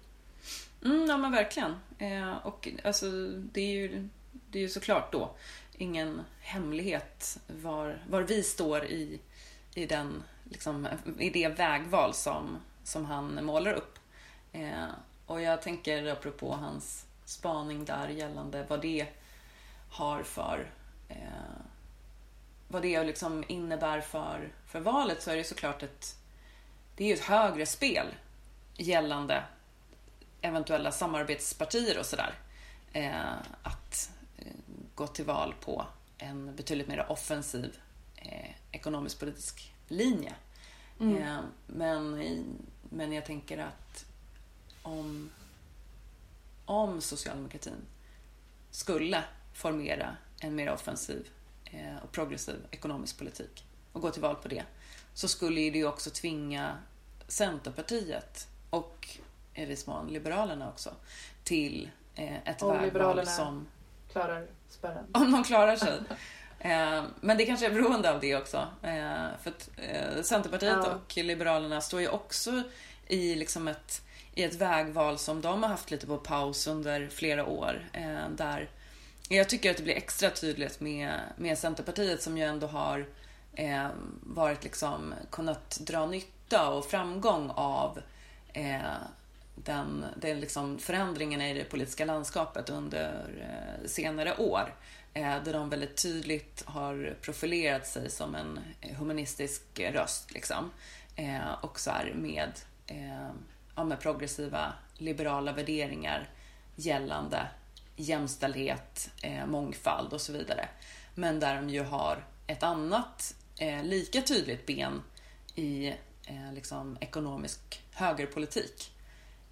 Mm, ja men verkligen. Eh, och alltså, det är ju, det är ju såklart då ingen hemlighet var, var vi står i, i, den, liksom, i det vägval som, som han målar upp. Eh, och jag tänker apropå hans spaning där gällande vad det har för eh, vad det liksom innebär för, för valet så är det såklart ett det är ju ett högre spel gällande eventuella samarbetspartier och sådär. Eh, att eh, gå till val på en betydligt mer offensiv eh, ekonomisk-politisk linje. Mm. Eh, men, i, men jag tänker att om, om socialdemokratin skulle formera en mer offensiv eh, och progressiv ekonomisk politik och gå till val på det så skulle ju det också tvinga Centerpartiet och i viss mån Liberalerna också till eh, ett Om vägval Liberalerna- som Klarar spärren. om de klarar sig. Eh, Men det kanske är beroende av det också. Eh, För att eh, Centerpartiet Ja. och Liberalerna står ju också i liksom ett, i ett vägval som de har haft lite på paus under flera år. Där jag tycker att det blir extra tydligt med, med Centerpartiet som ju ändå har varit liksom kunnat dra nytta och framgång av eh, den, den liksom förändringen i det politiska landskapet under eh, senare år. Eh, där de väldigt tydligt har profilerat sig som en humanistisk röst. Liksom. Eh, och så här med, eh, ja, med progressiva liberala värderingar gällande jämställdhet, eh, mångfald och så vidare. Men där de ju har ett annat eh, lika tydligt ben i eh, liksom ekonomisk högerpolitik.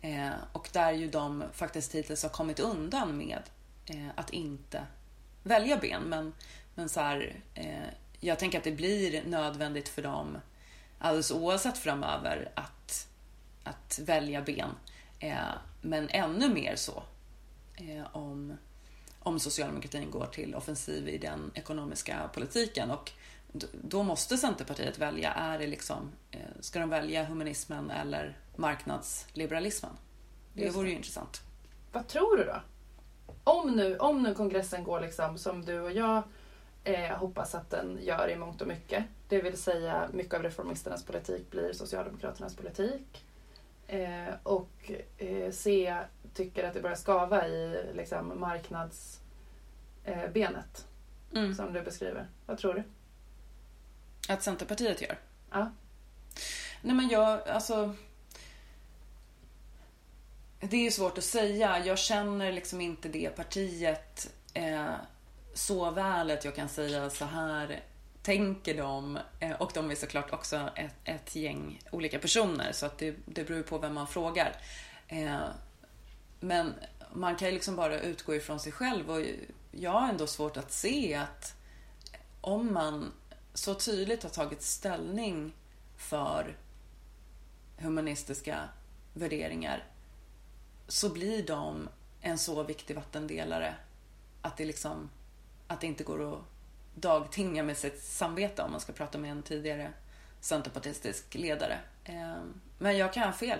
Eh, och där ju de faktiskt hittills har kommit undan med eh, att inte välja ben. Men, men så här, eh, jag tänker att det blir nödvändigt för dem alldeles oavsett framöver att, att välja ben. Eh, men ännu mer så eh, om, om socialdemokratin går till offensiv i den ekonomiska politiken. Och då måste Centerpartiet välja. Är det liksom, eh, ska de välja humanismen eller marknadsliberalismen? Det. vore ju intressant. Vad tror du då? Om nu, om nu kongressen går liksom som du och jag eh, hoppas att den gör i mångt och mycket. Det vill säga mycket av reformisternas politik blir Socialdemokraternas politik. Eh, och eh, C tycker att det börjar skava i liksom, marknadsbenet eh, Mm. som du beskriver. Vad tror du? Att Centerpartiet gör? Ja. Nej men jag, alltså... Det är ju svårt att säga. Jag känner liksom inte det partiet eh, så väl att jag kan säga så här tänker de. Eh, och de är såklart också ett, ett gäng olika personer så att det, det beror på vem man frågar. Eh, men man kan ju liksom bara utgå ifrån sig själv och jag har ändå svårt att se att om man så tydligt har tagit ställning för humanistiska värderingar så blir de en så viktig vattendelare att det liksom att det inte går att dagtinga med sitt samvete om man ska prata med en tidigare centerpartistisk ledare. Eh, Men jag kan ha fel.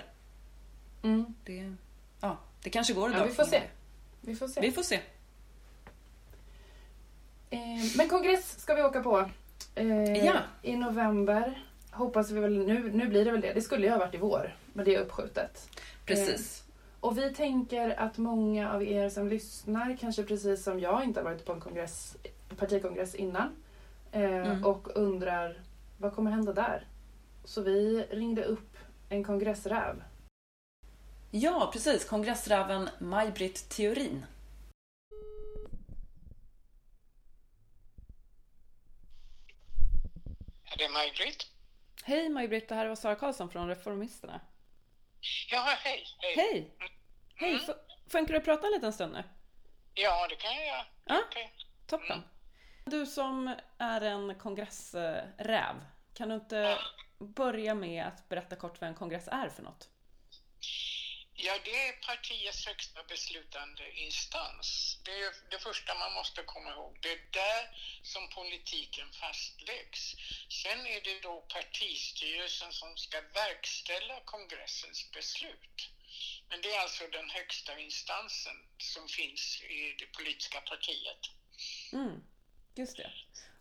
Mm. Det, ja, det kanske går att Ja, vi får se. Vi får se. Vi får se. Eh, men kongress ska vi åka på eh, Ja. i november. Hoppas vi väl, nu, nu blir det väl det. Det skulle ju ha varit i vår, men det är uppskjutet. Precis. Och vi tänker att många av er som lyssnar, kanske precis som jag, inte har varit på en kongress, partikongress innan. Eh, Mm. Och undrar, vad kommer hända där? Så vi ringde upp en kongressräv. Ja, precis. Kongressräven Maj-Britt Theorin. Det är Maj-Britt. Hej Maj-Britt, det här var Sara Karlsson från Reformisterna. Ja, hej. Hej. Hej! Hej, Mm. funkar det att prata en liten stund nu? Ja, det kan jag göra. Ja. Okej. Toppen. Du som är en kongressräv, kan du inte börja med att berätta kort vad en kongress är för något? Ja, det är partiets högsta beslutande instans. Det är det första man måste komma ihåg. Det är där som politiken fastläggs. Sen är det då partistyrelsen som ska verkställa kongressens beslut. Men det är alltså den högsta instansen som finns i det politiska partiet. Mm, just det.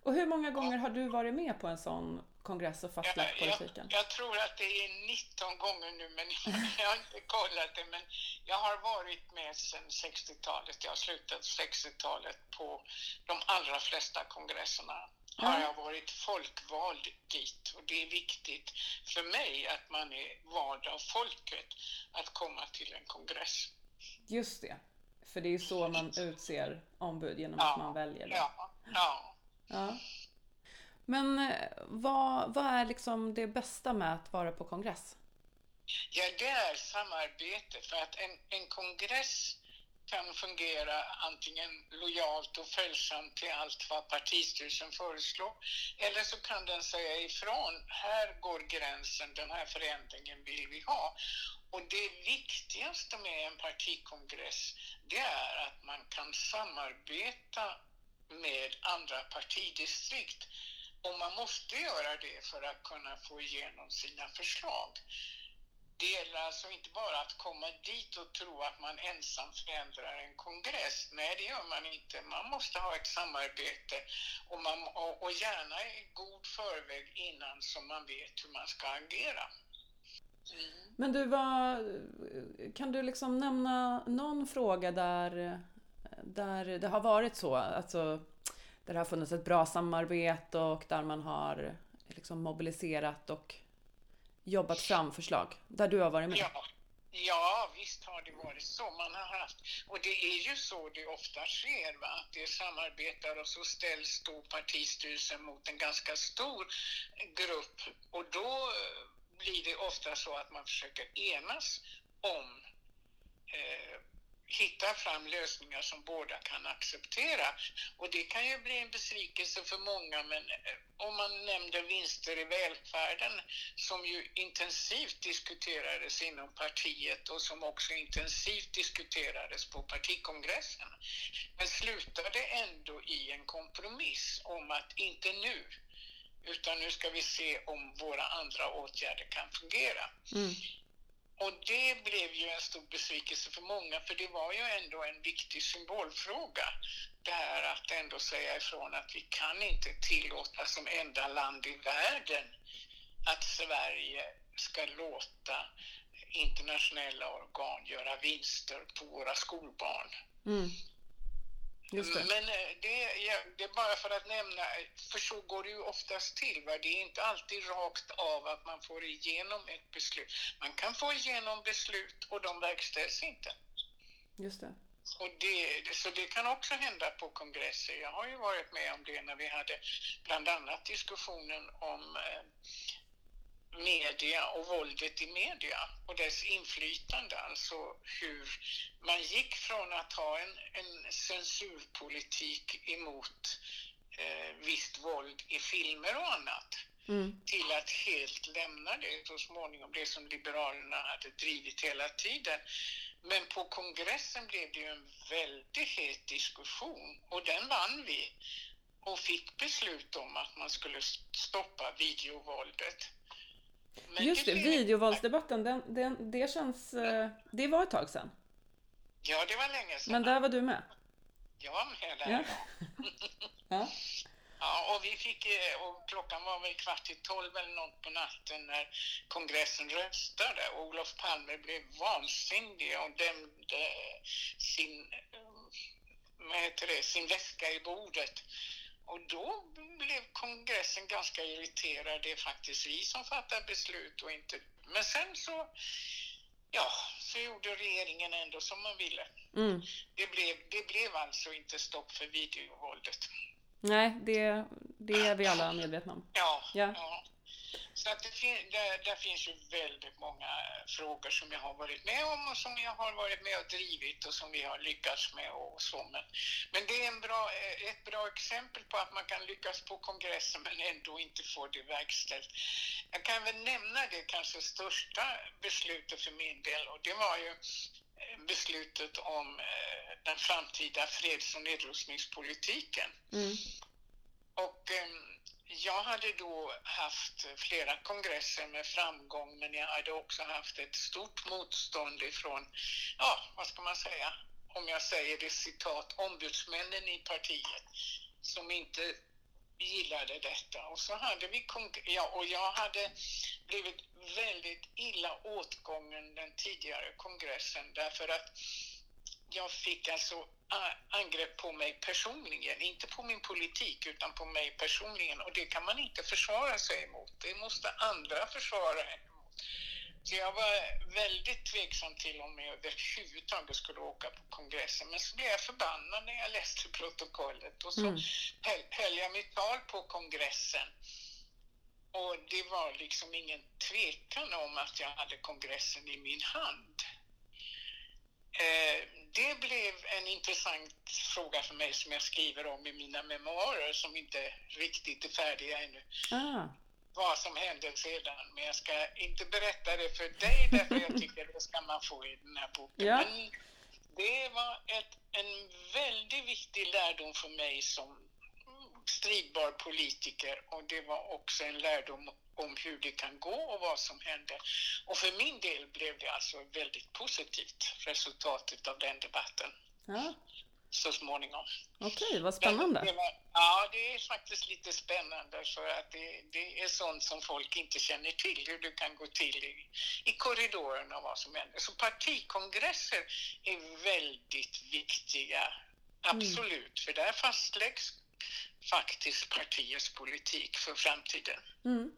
Och hur många gånger har du varit med på en sån kongress och fastlagt jag, politiken? Jag, jag, tror att det är 19 gånger nu, men jag har inte kollat det. Men jag har varit med sedan 60-talet. Jag har slutat 60-talet på de allra flesta kongresserna. Ja. Har jag varit folkvald dit och det är viktigt för mig att man är vald av folket att komma till en kongress. Just det. För det är så man utser ombud genom att man väljer det. Ja, ja. Ja. Men eh, vad, vad är liksom det bästa med att vara på kongress? Ja, det är samarbete. För att en, en kongress kan fungera antingen lojalt och följsamt till allt vad partistyrelsen föreslår. Eller så kan den säga ifrån, här går gränsen, den här förändringen vill vi ha. Och det viktigaste med en partikongress, det är att man kan samarbeta med andra partidistrikt. Och man måste göra det för att kunna få igenom sina förslag. Det gäller alltså inte bara att komma dit och tro att man ensam förändrar en kongress. Nej, det gör man inte. Man måste ha ett samarbete och, man, och, och gärna i god förväg innan så man vet hur man ska agera. Mm. Men du, vad, kan du liksom nämna någon fråga där, där det har varit så? Alltså, där det har funnits ett bra samarbete och där man har liksom mobiliserat och jobbat fram förslag där du har varit med? Ja, ja, visst har det varit så. Man har haft, och det är ju så det ofta sker, va? att det samarbetar och så ställs då partistyrelsen mot en ganska stor grupp och då eh, blir det ofta så att man försöker enas om eh, hitta fram lösningar som båda kan acceptera. Och det kan ju bli en besvikelse för många, men eh, om man nämnde vinster i välfärden som ju intensivt diskuterades inom partiet och som också intensivt diskuterades på partikongressen. Men slutade ändå i en kompromiss om att inte nu, utan nu ska vi se om våra andra åtgärder kan fungera. Mm. Och det blev ju en stor besvikelse för många, för det var ju ändå en viktig symbolfråga. Det här att ändå säga ifrån att vi kan inte tillåta som enda land i världen att Sverige ska låta internationella organ göra vinster på våra skolbarn. Mm. Just det. Men eh, det, ja, det är bara för att nämna, för så går det ju oftast till. Va? Det är inte alltid rakt av att man får igenom ett beslut. Man kan få igenom beslut och de verkställs inte. Just det. Och det, så det kan också hända på kongresser. Jag har ju varit med om det när vi hade bland annat diskussionen om eh, media och våldet i media och dess inflytande, alltså hur man gick från att ha en, en censurpolitik emot eh, visst våld i filmer och annat Mm. till att helt lämna det så småningom, det som Liberalerna hade drivit hela tiden. Men på kongressen blev det ju en väldigt het diskussion och den vann vi och fick beslut om att man skulle stoppa videovåldet. Men Just det, videovåldsdebatten, den, den, det känns... eh, Det var ett tag sedan. Ja, det var länge sedan. Men där var du med. Jag var med där. Ja. ja. Ja, och vi fick, eh, och klockan var väl kvart till tolv eller något på natten när kongressen röstade. Och Olof Palme blev vansinnig och dömde sin, eh, vad heter det, sin väska i bordet. Och då blev kongressen ganska irriterad. Det är faktiskt vi som fattar beslut och inte... Men sen så, ja, så gjorde regeringen ändå som man ville. Mm. Det blev, det blev alltså inte stopp för videovåldet. Nej, det, det är vi alla medvetna om. Ja, Ja. ja. Så att det fin där, där, finns ju väldigt många frågor som jag har varit med om och som jag har varit med och drivit och som vi har lyckats med och så. Men, men det är en bra, ett bra exempel på att man kan lyckas på kongressen men ändå inte få det verkställt. Jag kan väl nämna det kanske största beslutet för min del och det var ju eh, beslutet om eh, den framtida freds och nedrustningspolitiken. Mm. Och eh, jag hade då haft flera kongresser med framgång men jag hade också haft ett stort motstånd ifrån, ja, vad ska man säga, om jag säger det citat, ombudsmännen i partiet som inte gillade detta. Och så hade vi, ja, och jag hade blivit väldigt illa åtgången den tidigare kongressen därför att jag fick alltså angrepp på mig personligen, inte på min politik utan på mig personligen och det kan man inte försvara sig emot. Det måste andra försvara emot. Så jag var väldigt tveksam till om jag överhuvudtaget skulle åka på kongressen. Men så blev jag förbannad när jag läste protokollet och så mm. höll jag mitt tal på kongressen. Och det var liksom ingen tvekan om att jag hade kongressen i min hand. Eh, det blev en intressant fråga för mig som jag skriver om i mina memoarer som inte riktigt är färdiga ännu. Ah. Vad som hände sedan. Men jag ska inte berätta det för dig därför jag tycker det ska man få i den här boken. Ja. Men det var ett, en väldigt viktig lärdom för mig som stridbar politiker och det var också en lärdom om hur det kan gå och vad som händer. Och för min del blev det alltså väldigt positivt resultatet av den debatten. Ja. Så småningom. Okej, okay, vad spännande. Det var, ja, det är faktiskt lite spännande för att det, det, är sånt som folk inte känner till, hur det kan gå till i, i korridorerna och vad som händer. Så partikongresser är väldigt viktiga, mm. absolut, mm. för där fastläggs faktiskt partiets politik för framtiden. Mm.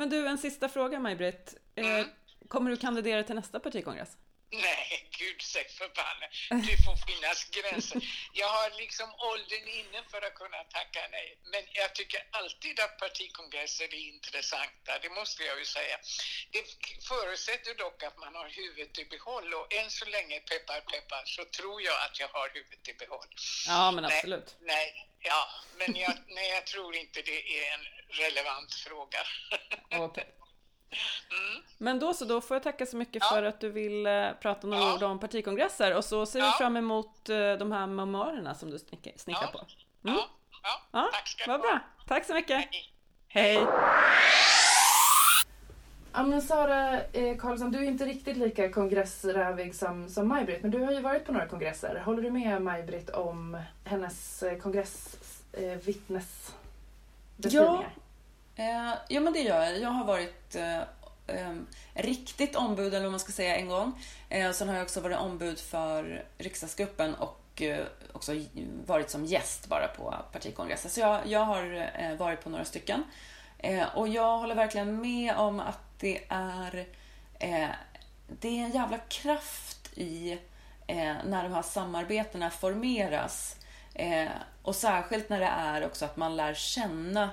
Men du, en sista fråga Maj-Britt. Eh, mm. Kommer du kandidera till nästa partikongress? Nej, gud säg förbanne. Det får finnas gränser. Jag har liksom åldern inne för att kunna tacka nej. Men jag tycker alltid att partikongresser är intressanta, det måste jag ju säga. Det förutsätter dock att man har huvudet i behåll och än så länge, peppar peppar, så tror jag att jag har huvudet i behåll. Ja, men absolut. Nej, nej ja, men jag, nej, jag tror inte det är en relevant fråga. Okay. Mm. Men då så, då får jag tacka så mycket ja. för att du vill eh, prata några ja. ord om partikongresser och så ser ja. vi fram emot eh, de här memoarerna som du snickrar på. Mm. Ja. Ja. tack ska Vad bra. Tack så mycket. Hej. Hej. Ja men Sara eh, Karlsson, du är inte riktigt lika kongressrävig som, som Maj-Britt, men du har ju varit på några kongresser. Håller du med Maj-Britt om hennes eh, kongressvittnesbeskrivningar? Ja, Eh, ja, men det gör jag. Jag har varit eh, eh, riktigt ombud, eller vad man ska säga, en gång. Eh, sen har jag också varit ombud för riksdagsgruppen och eh, också varit som gäst bara på partikongresser. Så jag, jag har eh, varit på några stycken. Eh, och jag håller verkligen med om att det är, det är en jävla kraft i när de här samarbetena formeras. Och särskilt när det är också att man lär känna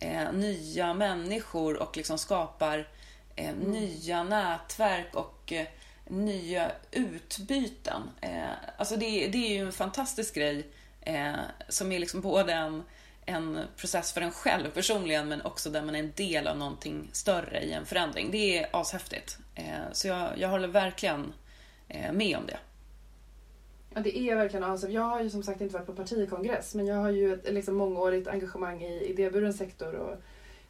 eh, nya människor och liksom skapar eh, mm. nya nätverk och eh, nya utbyten. Eh, alltså det, det är ju en fantastisk grej eh, som är liksom både en, en process för en själv personligen men också där man är en del av någonting större i en förändring. Det är ashäftigt. Eh, så jag, jag håller verkligen med om det. Ja, det är verkligen awesome. Jag har ju som sagt inte varit på partikongress men jag har ju ett liksom, mångårigt engagemang i idéburen sektor och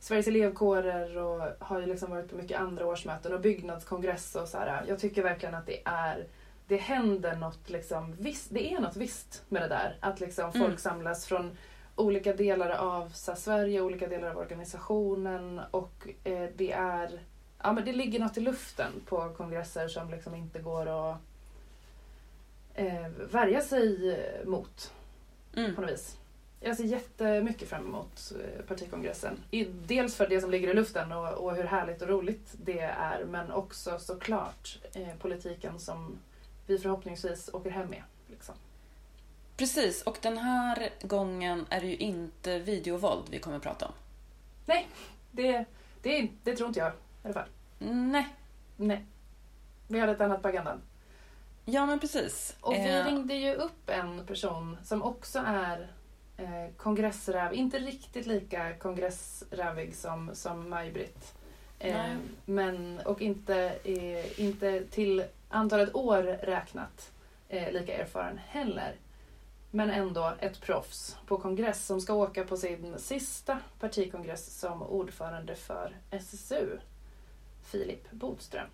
Sveriges elevkårer och har ju liksom varit på mycket andra årsmöten och byggnadskongress och så här. Jag tycker verkligen att det är det händer något liksom visst, det är något visst med det där. Att liksom folk mm. samlas från olika delar av här, Sverige, olika delar av organisationen och eh, det är ja, men det ligger något i luften på kongresser som liksom inte går att eh, värja sig mot mm. på något vis. Jag ser jättemycket fram emot eh, partikongressen. Dels för det som ligger i luften och, och hur härligt och roligt det är men också såklart eh, politiken som vi förhoppningsvis åker hem med. Liksom. Precis, och den här gången är det ju inte videovåld vi kommer att prata om. Nej, det, Det, det tror inte jag i alla fall. Nej. Nej. Vi har ett annat på agendan. Ja, men precis. Och vi Eh, ringde ju upp en person som också är eh, kongressräv. Inte riktigt lika kongressrävig som, som Maj-Britt. Eh, men, och inte, eh, inte till antalet år räknat eh, lika erfaren heller. Men ändå ett proffs på kongress som ska åka på sin sista partikongress som ordförande för SSU. Filip Bodström.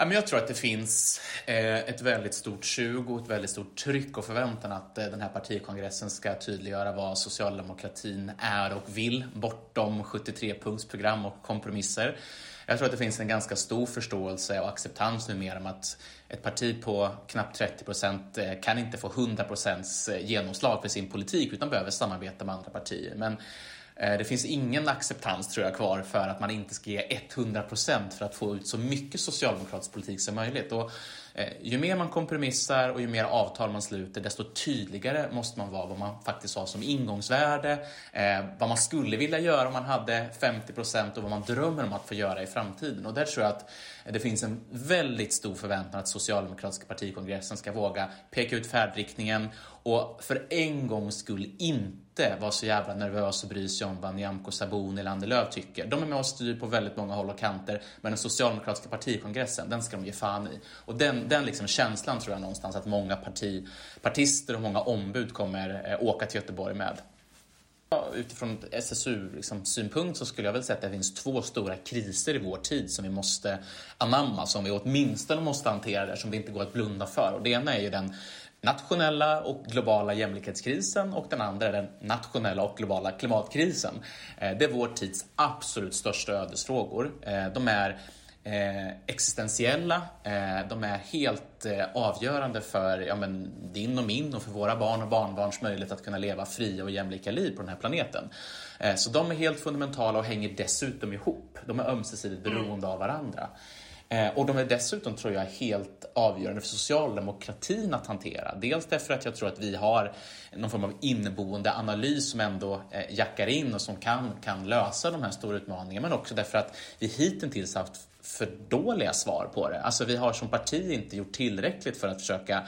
Ja, men jag tror att det finns eh, ett väldigt stort sug och ett väldigt stort tryck och förväntan att eh, den här partikongressen ska tydliggöra vad socialdemokratin är och vill bortom 73-punktsprogram och kompromisser. Jag tror att det finns en ganska stor förståelse och acceptans numera om att ett parti på knappt 30 procent eh, kan inte få 100 procents genomslag för sin politik utan behöver samarbeta med andra partier. Men Eh, det finns ingen acceptans tror jag kvar för att man inte ska ge 100% för att få ut så mycket socialdemokratisk politik som möjligt. Och eh, ju mer man kompromissar och ju mer avtal man sluter, desto tydligare måste man vara vad man faktiskt har som ingångsvärde, eh, vad man skulle vilja göra om man hade 50% och vad man drömmer om att få göra i framtiden. Och där tror jag att det finns en väldigt stor förväntan att socialdemokratiska partikongressen ska våga peka ut färdriktningen och för en gångs skull inte vara så jävla nervös och bry sig om vad Nyamko Sabuni eller Annie Lööf tycker. De är med och styr på väldigt många håll och kanter, men den socialdemokratiska partikongressen, den ska de ge fan i. Och den, den liksom känslan tror jag någonstans att många parti, partister och många ombud kommer eh, åka till Göteborg med. Ja, Utifrån SSU-synpunkt liksom, så skulle jag väl säga att det finns två stora kriser i vår tid som vi måste anamma, som vi åtminstone måste hantera där, som det inte går att blunda för. Och det ena är ju den nationella och globala jämlikhetskrisen och den andra är den nationella och globala klimatkrisen. Eh, det är vår tids absolut största ödesfrågor. Eh, de är eh, existentiella, de är helt avgörande för ja, men, din och min och för våra barn och barnbarns möjlighet att kunna leva fria och jämlika liv på den här planeten. Så de är helt fundamentala och hänger dessutom ihop. De är ömsesidigt beroende av varandra. Eh, Och de är dessutom, tror jag, helt avgörande för socialdemokratin att hantera. Dels därför att jag tror att vi har någon form av inneboende analys som ändå eh, jackar in och som kan, kan lösa de här stora utmaningarna. Men också därför att vi hittills haft för dåliga svar på det. Alltså vi har som parti inte gjort tillräckligt för att försöka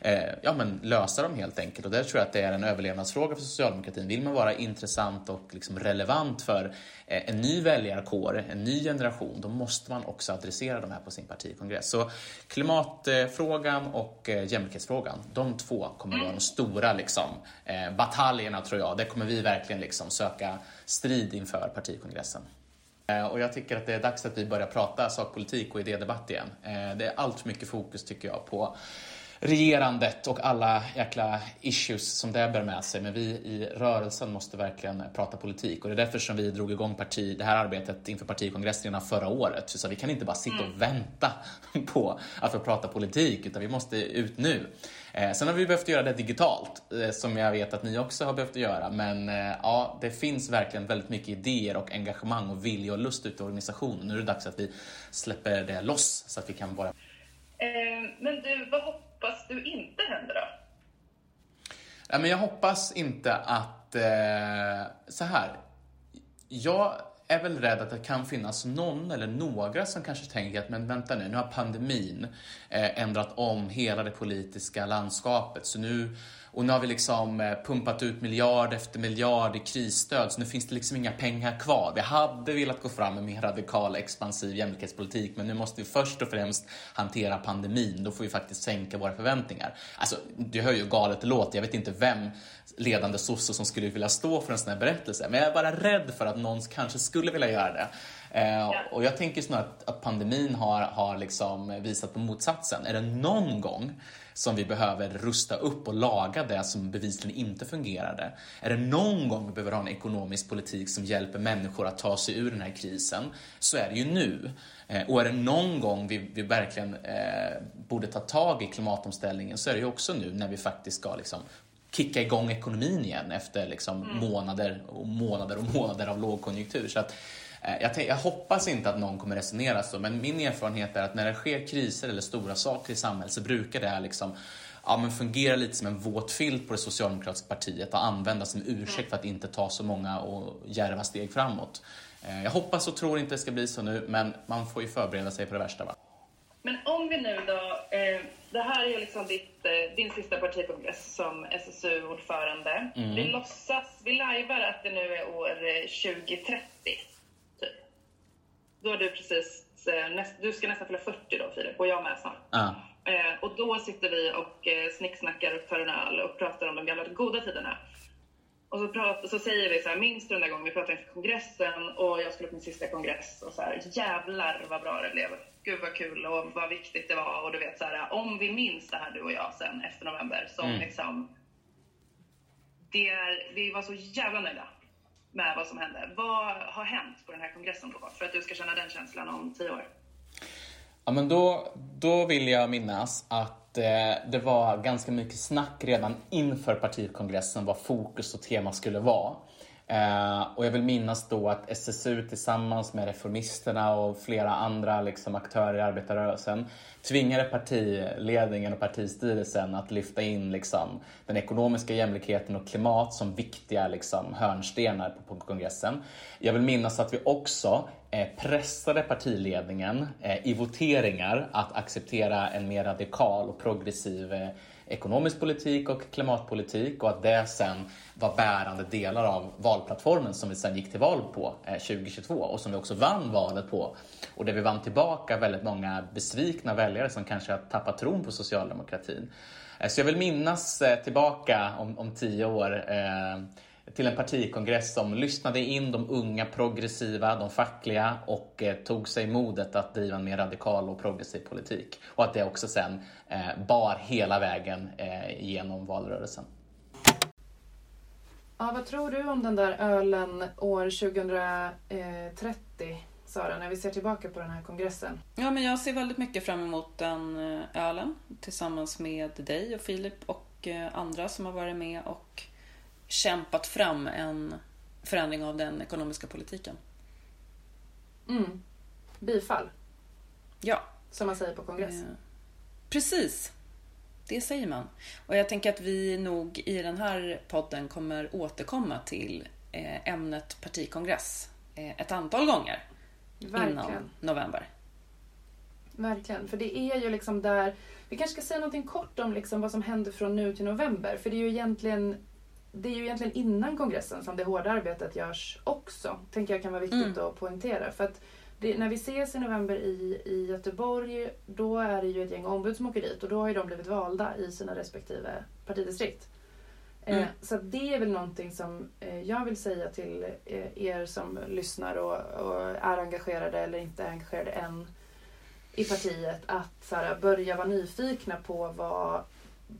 eh, ja, men lösa dem helt enkelt. Och där tror jag att det är en överlevnadsfråga för socialdemokratin. Vill man vara intressant och liksom relevant för eh, en ny väljarkår, en ny generation, då måste man också adressera de här på sin partikongress. Så klimatfrågan och eh, jämlikhetsfrågan, de två kommer vara de stora liksom, eh, bataljerna tror jag. Där kommer vi verkligen liksom söka strid inför partikongressen. Eh, och jag tycker att det är dags att vi börjar prata sakpolitik och idédebatt igen. Eh, det är allt för mycket fokus tycker jag på regerandet och alla jäkla issues som det bär med sig. Men vi i rörelsen måste verkligen prata politik och det är därför som vi drog igång parti, det här arbetet inför partikongressen redan förra året. Så vi kan inte bara sitta och vänta på att få prata politik utan vi måste ut nu. Eh, Sen har vi behövt göra det digitalt, eh, som jag vet att ni också har behövt göra. Men eh, ja, det finns verkligen väldigt mycket idéer och engagemang och vilja och lust ute i organisationen. Nu är det dags att vi släpper det loss så att vi kan Eh, men du, vad hoppas du inte händer då? Ja, men jag hoppas inte att... Eh, så här. Jag är väl rädd att det kan finnas någon eller några som kanske tänker att men vänta nu, nu har pandemin eh, ändrat om hela det politiska landskapet. Så nu, och nu har vi liksom eh, pumpat ut miljard efter miljard i krisstöd, så nu finns det liksom inga pengar kvar. Vi hade velat gå fram med mer radikal, expansiv jämlikhetspolitik, men nu måste vi först och främst hantera pandemin. Då får vi faktiskt sänka våra förväntningar. Alltså, du hör ju galet det låter. Jag vet inte vem ledande sosse som skulle vilja stå för en sån här berättelse, men jag är bara rädd för att någon kanske skulle vilja göra det. Eh, och jag tänker snarare att, att pandemin har, har liksom visat på motsatsen. Är det någon gång som vi behöver rusta upp och laga det som bevisligen inte fungerade? Är det någon gång vi behöver ha en ekonomisk politik som hjälper människor att ta sig ur den här krisen, så är det ju nu. Eh, och är det någon gång vi, vi verkligen eh, borde ta tag i klimatomställningen så är det ju också nu när vi faktiskt ska liksom kicka igång ekonomin igen efter liksom månader och månader och månader av lågkonjunktur. Så att, jag, tänk- jag hoppas inte att någon kommer resonera så, men min erfarenhet är att när det sker kriser eller stora saker i samhället så brukar det liksom ja, men fungera lite som en våt filt på det socialdemokratiska partiet och användas som ursäkt för att inte ta så många och djärva steg framåt. Eh, jag hoppas och tror inte det ska bli så nu, men man får ju förbereda sig på det värsta. Va? Men om vi nu då, eh, det här är liksom ditt, eh, din sista partikongress som SSU-ordförande. Mm. Vi låtsas, vi lajvar att det nu är år 2030, typ. Då är du precis, näst, du ska nästan fylla 40 då Filip, och jag med snart. Uh. Eh, och då sitter vi och eh, snicksnackar och tar en öl och pratar om de gamla goda tiderna. Och så, pratar, så säger vi så här, minns du den där gången vi pratade inför kongressen och jag skulle på min sista kongress och så här, jävlar vad bra det blev. Gud vad kul och vad viktigt det var och du vet så här, om vi minns det här du och jag sen efter november som mm. liksom, det är, vi var så jävla nöjda med vad som hände. Vad har hänt på den här kongressen då för att du ska känna den känslan om tio år? Ja, men då, då vill jag minnas att eh, det var ganska mycket snack redan inför partikongressen vad fokus och tema skulle vara. Eh, och jag vill minnas då att SSU tillsammans med Reformisterna och flera andra liksom, aktörer i arbetarrörelsen tvingade partiledningen och partistyrelsen att lyfta in liksom, den ekonomiska jämlikheten och klimat som viktiga liksom, hörnstenar på, på kongressen. Jag vill minnas att vi också eh, pressade partiledningen eh, i voteringar att acceptera en mer radikal och progressiv ekonomisk politik och klimatpolitik och att det sen var bärande delar av valplattformen som vi sen gick till val på eh, 2022 och som vi också vann valet på. Och där vi vann tillbaka väldigt många besvikna väljare som kanske har tappat tron på socialdemokratin. Eh, så jag vill minnas eh, tillbaka om, om tio år till en partikongress som lyssnade in de unga progressiva, de fackliga och eh, tog sig modet att driva en mer radikal och progressiv politik. Och att det också sen eh, bar hela vägen eh, genom valrörelsen. Ja, vad tror du om den där ölen år 2030? Sara, när vi ser tillbaka på den här kongressen? Ja, men jag ser väldigt mycket fram emot den ölen tillsammans med dig och Filip och andra som har varit med och kämpat fram en förändring av den ekonomiska politiken. Mm. Bifall. Ja. Som man säger på kongress. Eh, precis. Det säger man. Och jag tänker att vi nog i den här podden kommer återkomma till eh, ämnet partikongress eh, ett antal gånger Verkligen. innan november. Verkligen, för det är ju liksom där... Vi kanske ska säga någonting kort om liksom vad som händer från nu till november. För det är ju egentligen det är ju egentligen innan kongressen som det hårda arbetet görs också. Tänker jag kan vara viktigt mm. att poängtera. För att det, när vi ses i november i, i Göteborg, då är det ju ett gäng ombud som åker dit och då har ju de blivit valda i sina respektive partidistrikt. Eh, mm. Eh, så det är väl någonting som eh, jag vill säga till eh, er som lyssnar och, och, är engagerade eller inte är engagerade än i partiet. Att så här, börja vara nyfikna på vad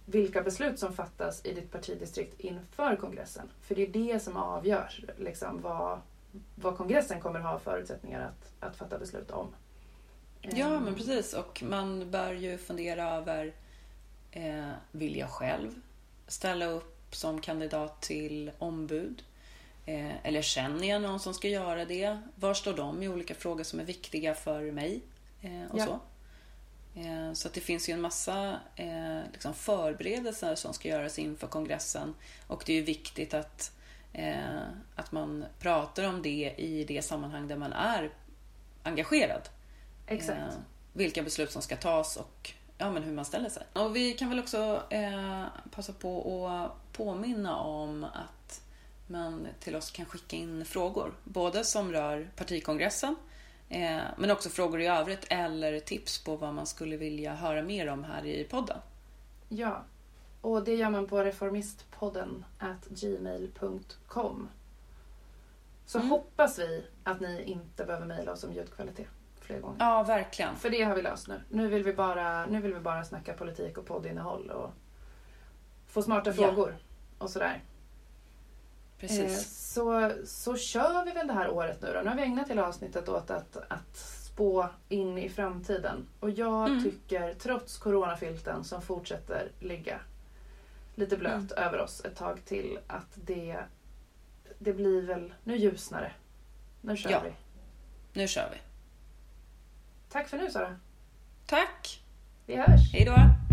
vilka beslut som fattas i ditt partidistrikt inför kongressen. För det är det som avgör liksom, vad, vad kongressen kommer ha förutsättningar att, att fatta beslut om. Ja, men ehm. precis. Och man bör ju fundera över, eh, vill jag själv ställa upp som kandidat till ombud? Eh, eller känner jag någon som ska göra det? Var står de i olika frågor som är viktiga för mig? Eh, och ja. så. Eh, så det finns ju en massa eh, liksom förberedelser som ska göras inför kongressen och det är ju viktigt att, eh, att man pratar om det i det sammanhang där man är engagerad. Exakt. vilka beslut som ska tas och ja, men hur man ställer sig. Och vi kan väl också eh, passa på att påminna om att man till oss kan skicka in frågor, både som rör partikongressen Eh, men också frågor i övrigt eller tips på vad man skulle vilja höra mer om här i podden. Ja, och det gör man på reformistpodden gmail.com. Så mm. hoppas vi att ni inte behöver mejla oss om ljudkvalitet fler gånger. Ja, verkligen. För det har vi löst nu. Nu vill vi bara, nu vill vi bara snacka politik och poddinnehåll och få smarta frågor ja. och sådär. Precis. Eh, så, så kör vi väl det här året nu då. Nu har vi ägnat hela avsnittet åt att, att spå in i framtiden. Och jag mm. tycker, trots coronafilten som fortsätter ligga lite blöt mm. över oss ett tag till, att det, det blir väl... Nu ljusnar det. Nu kör ja. vi. Nu kör vi. Tack för nu Sara. Tack. Vi hörs. Hej då.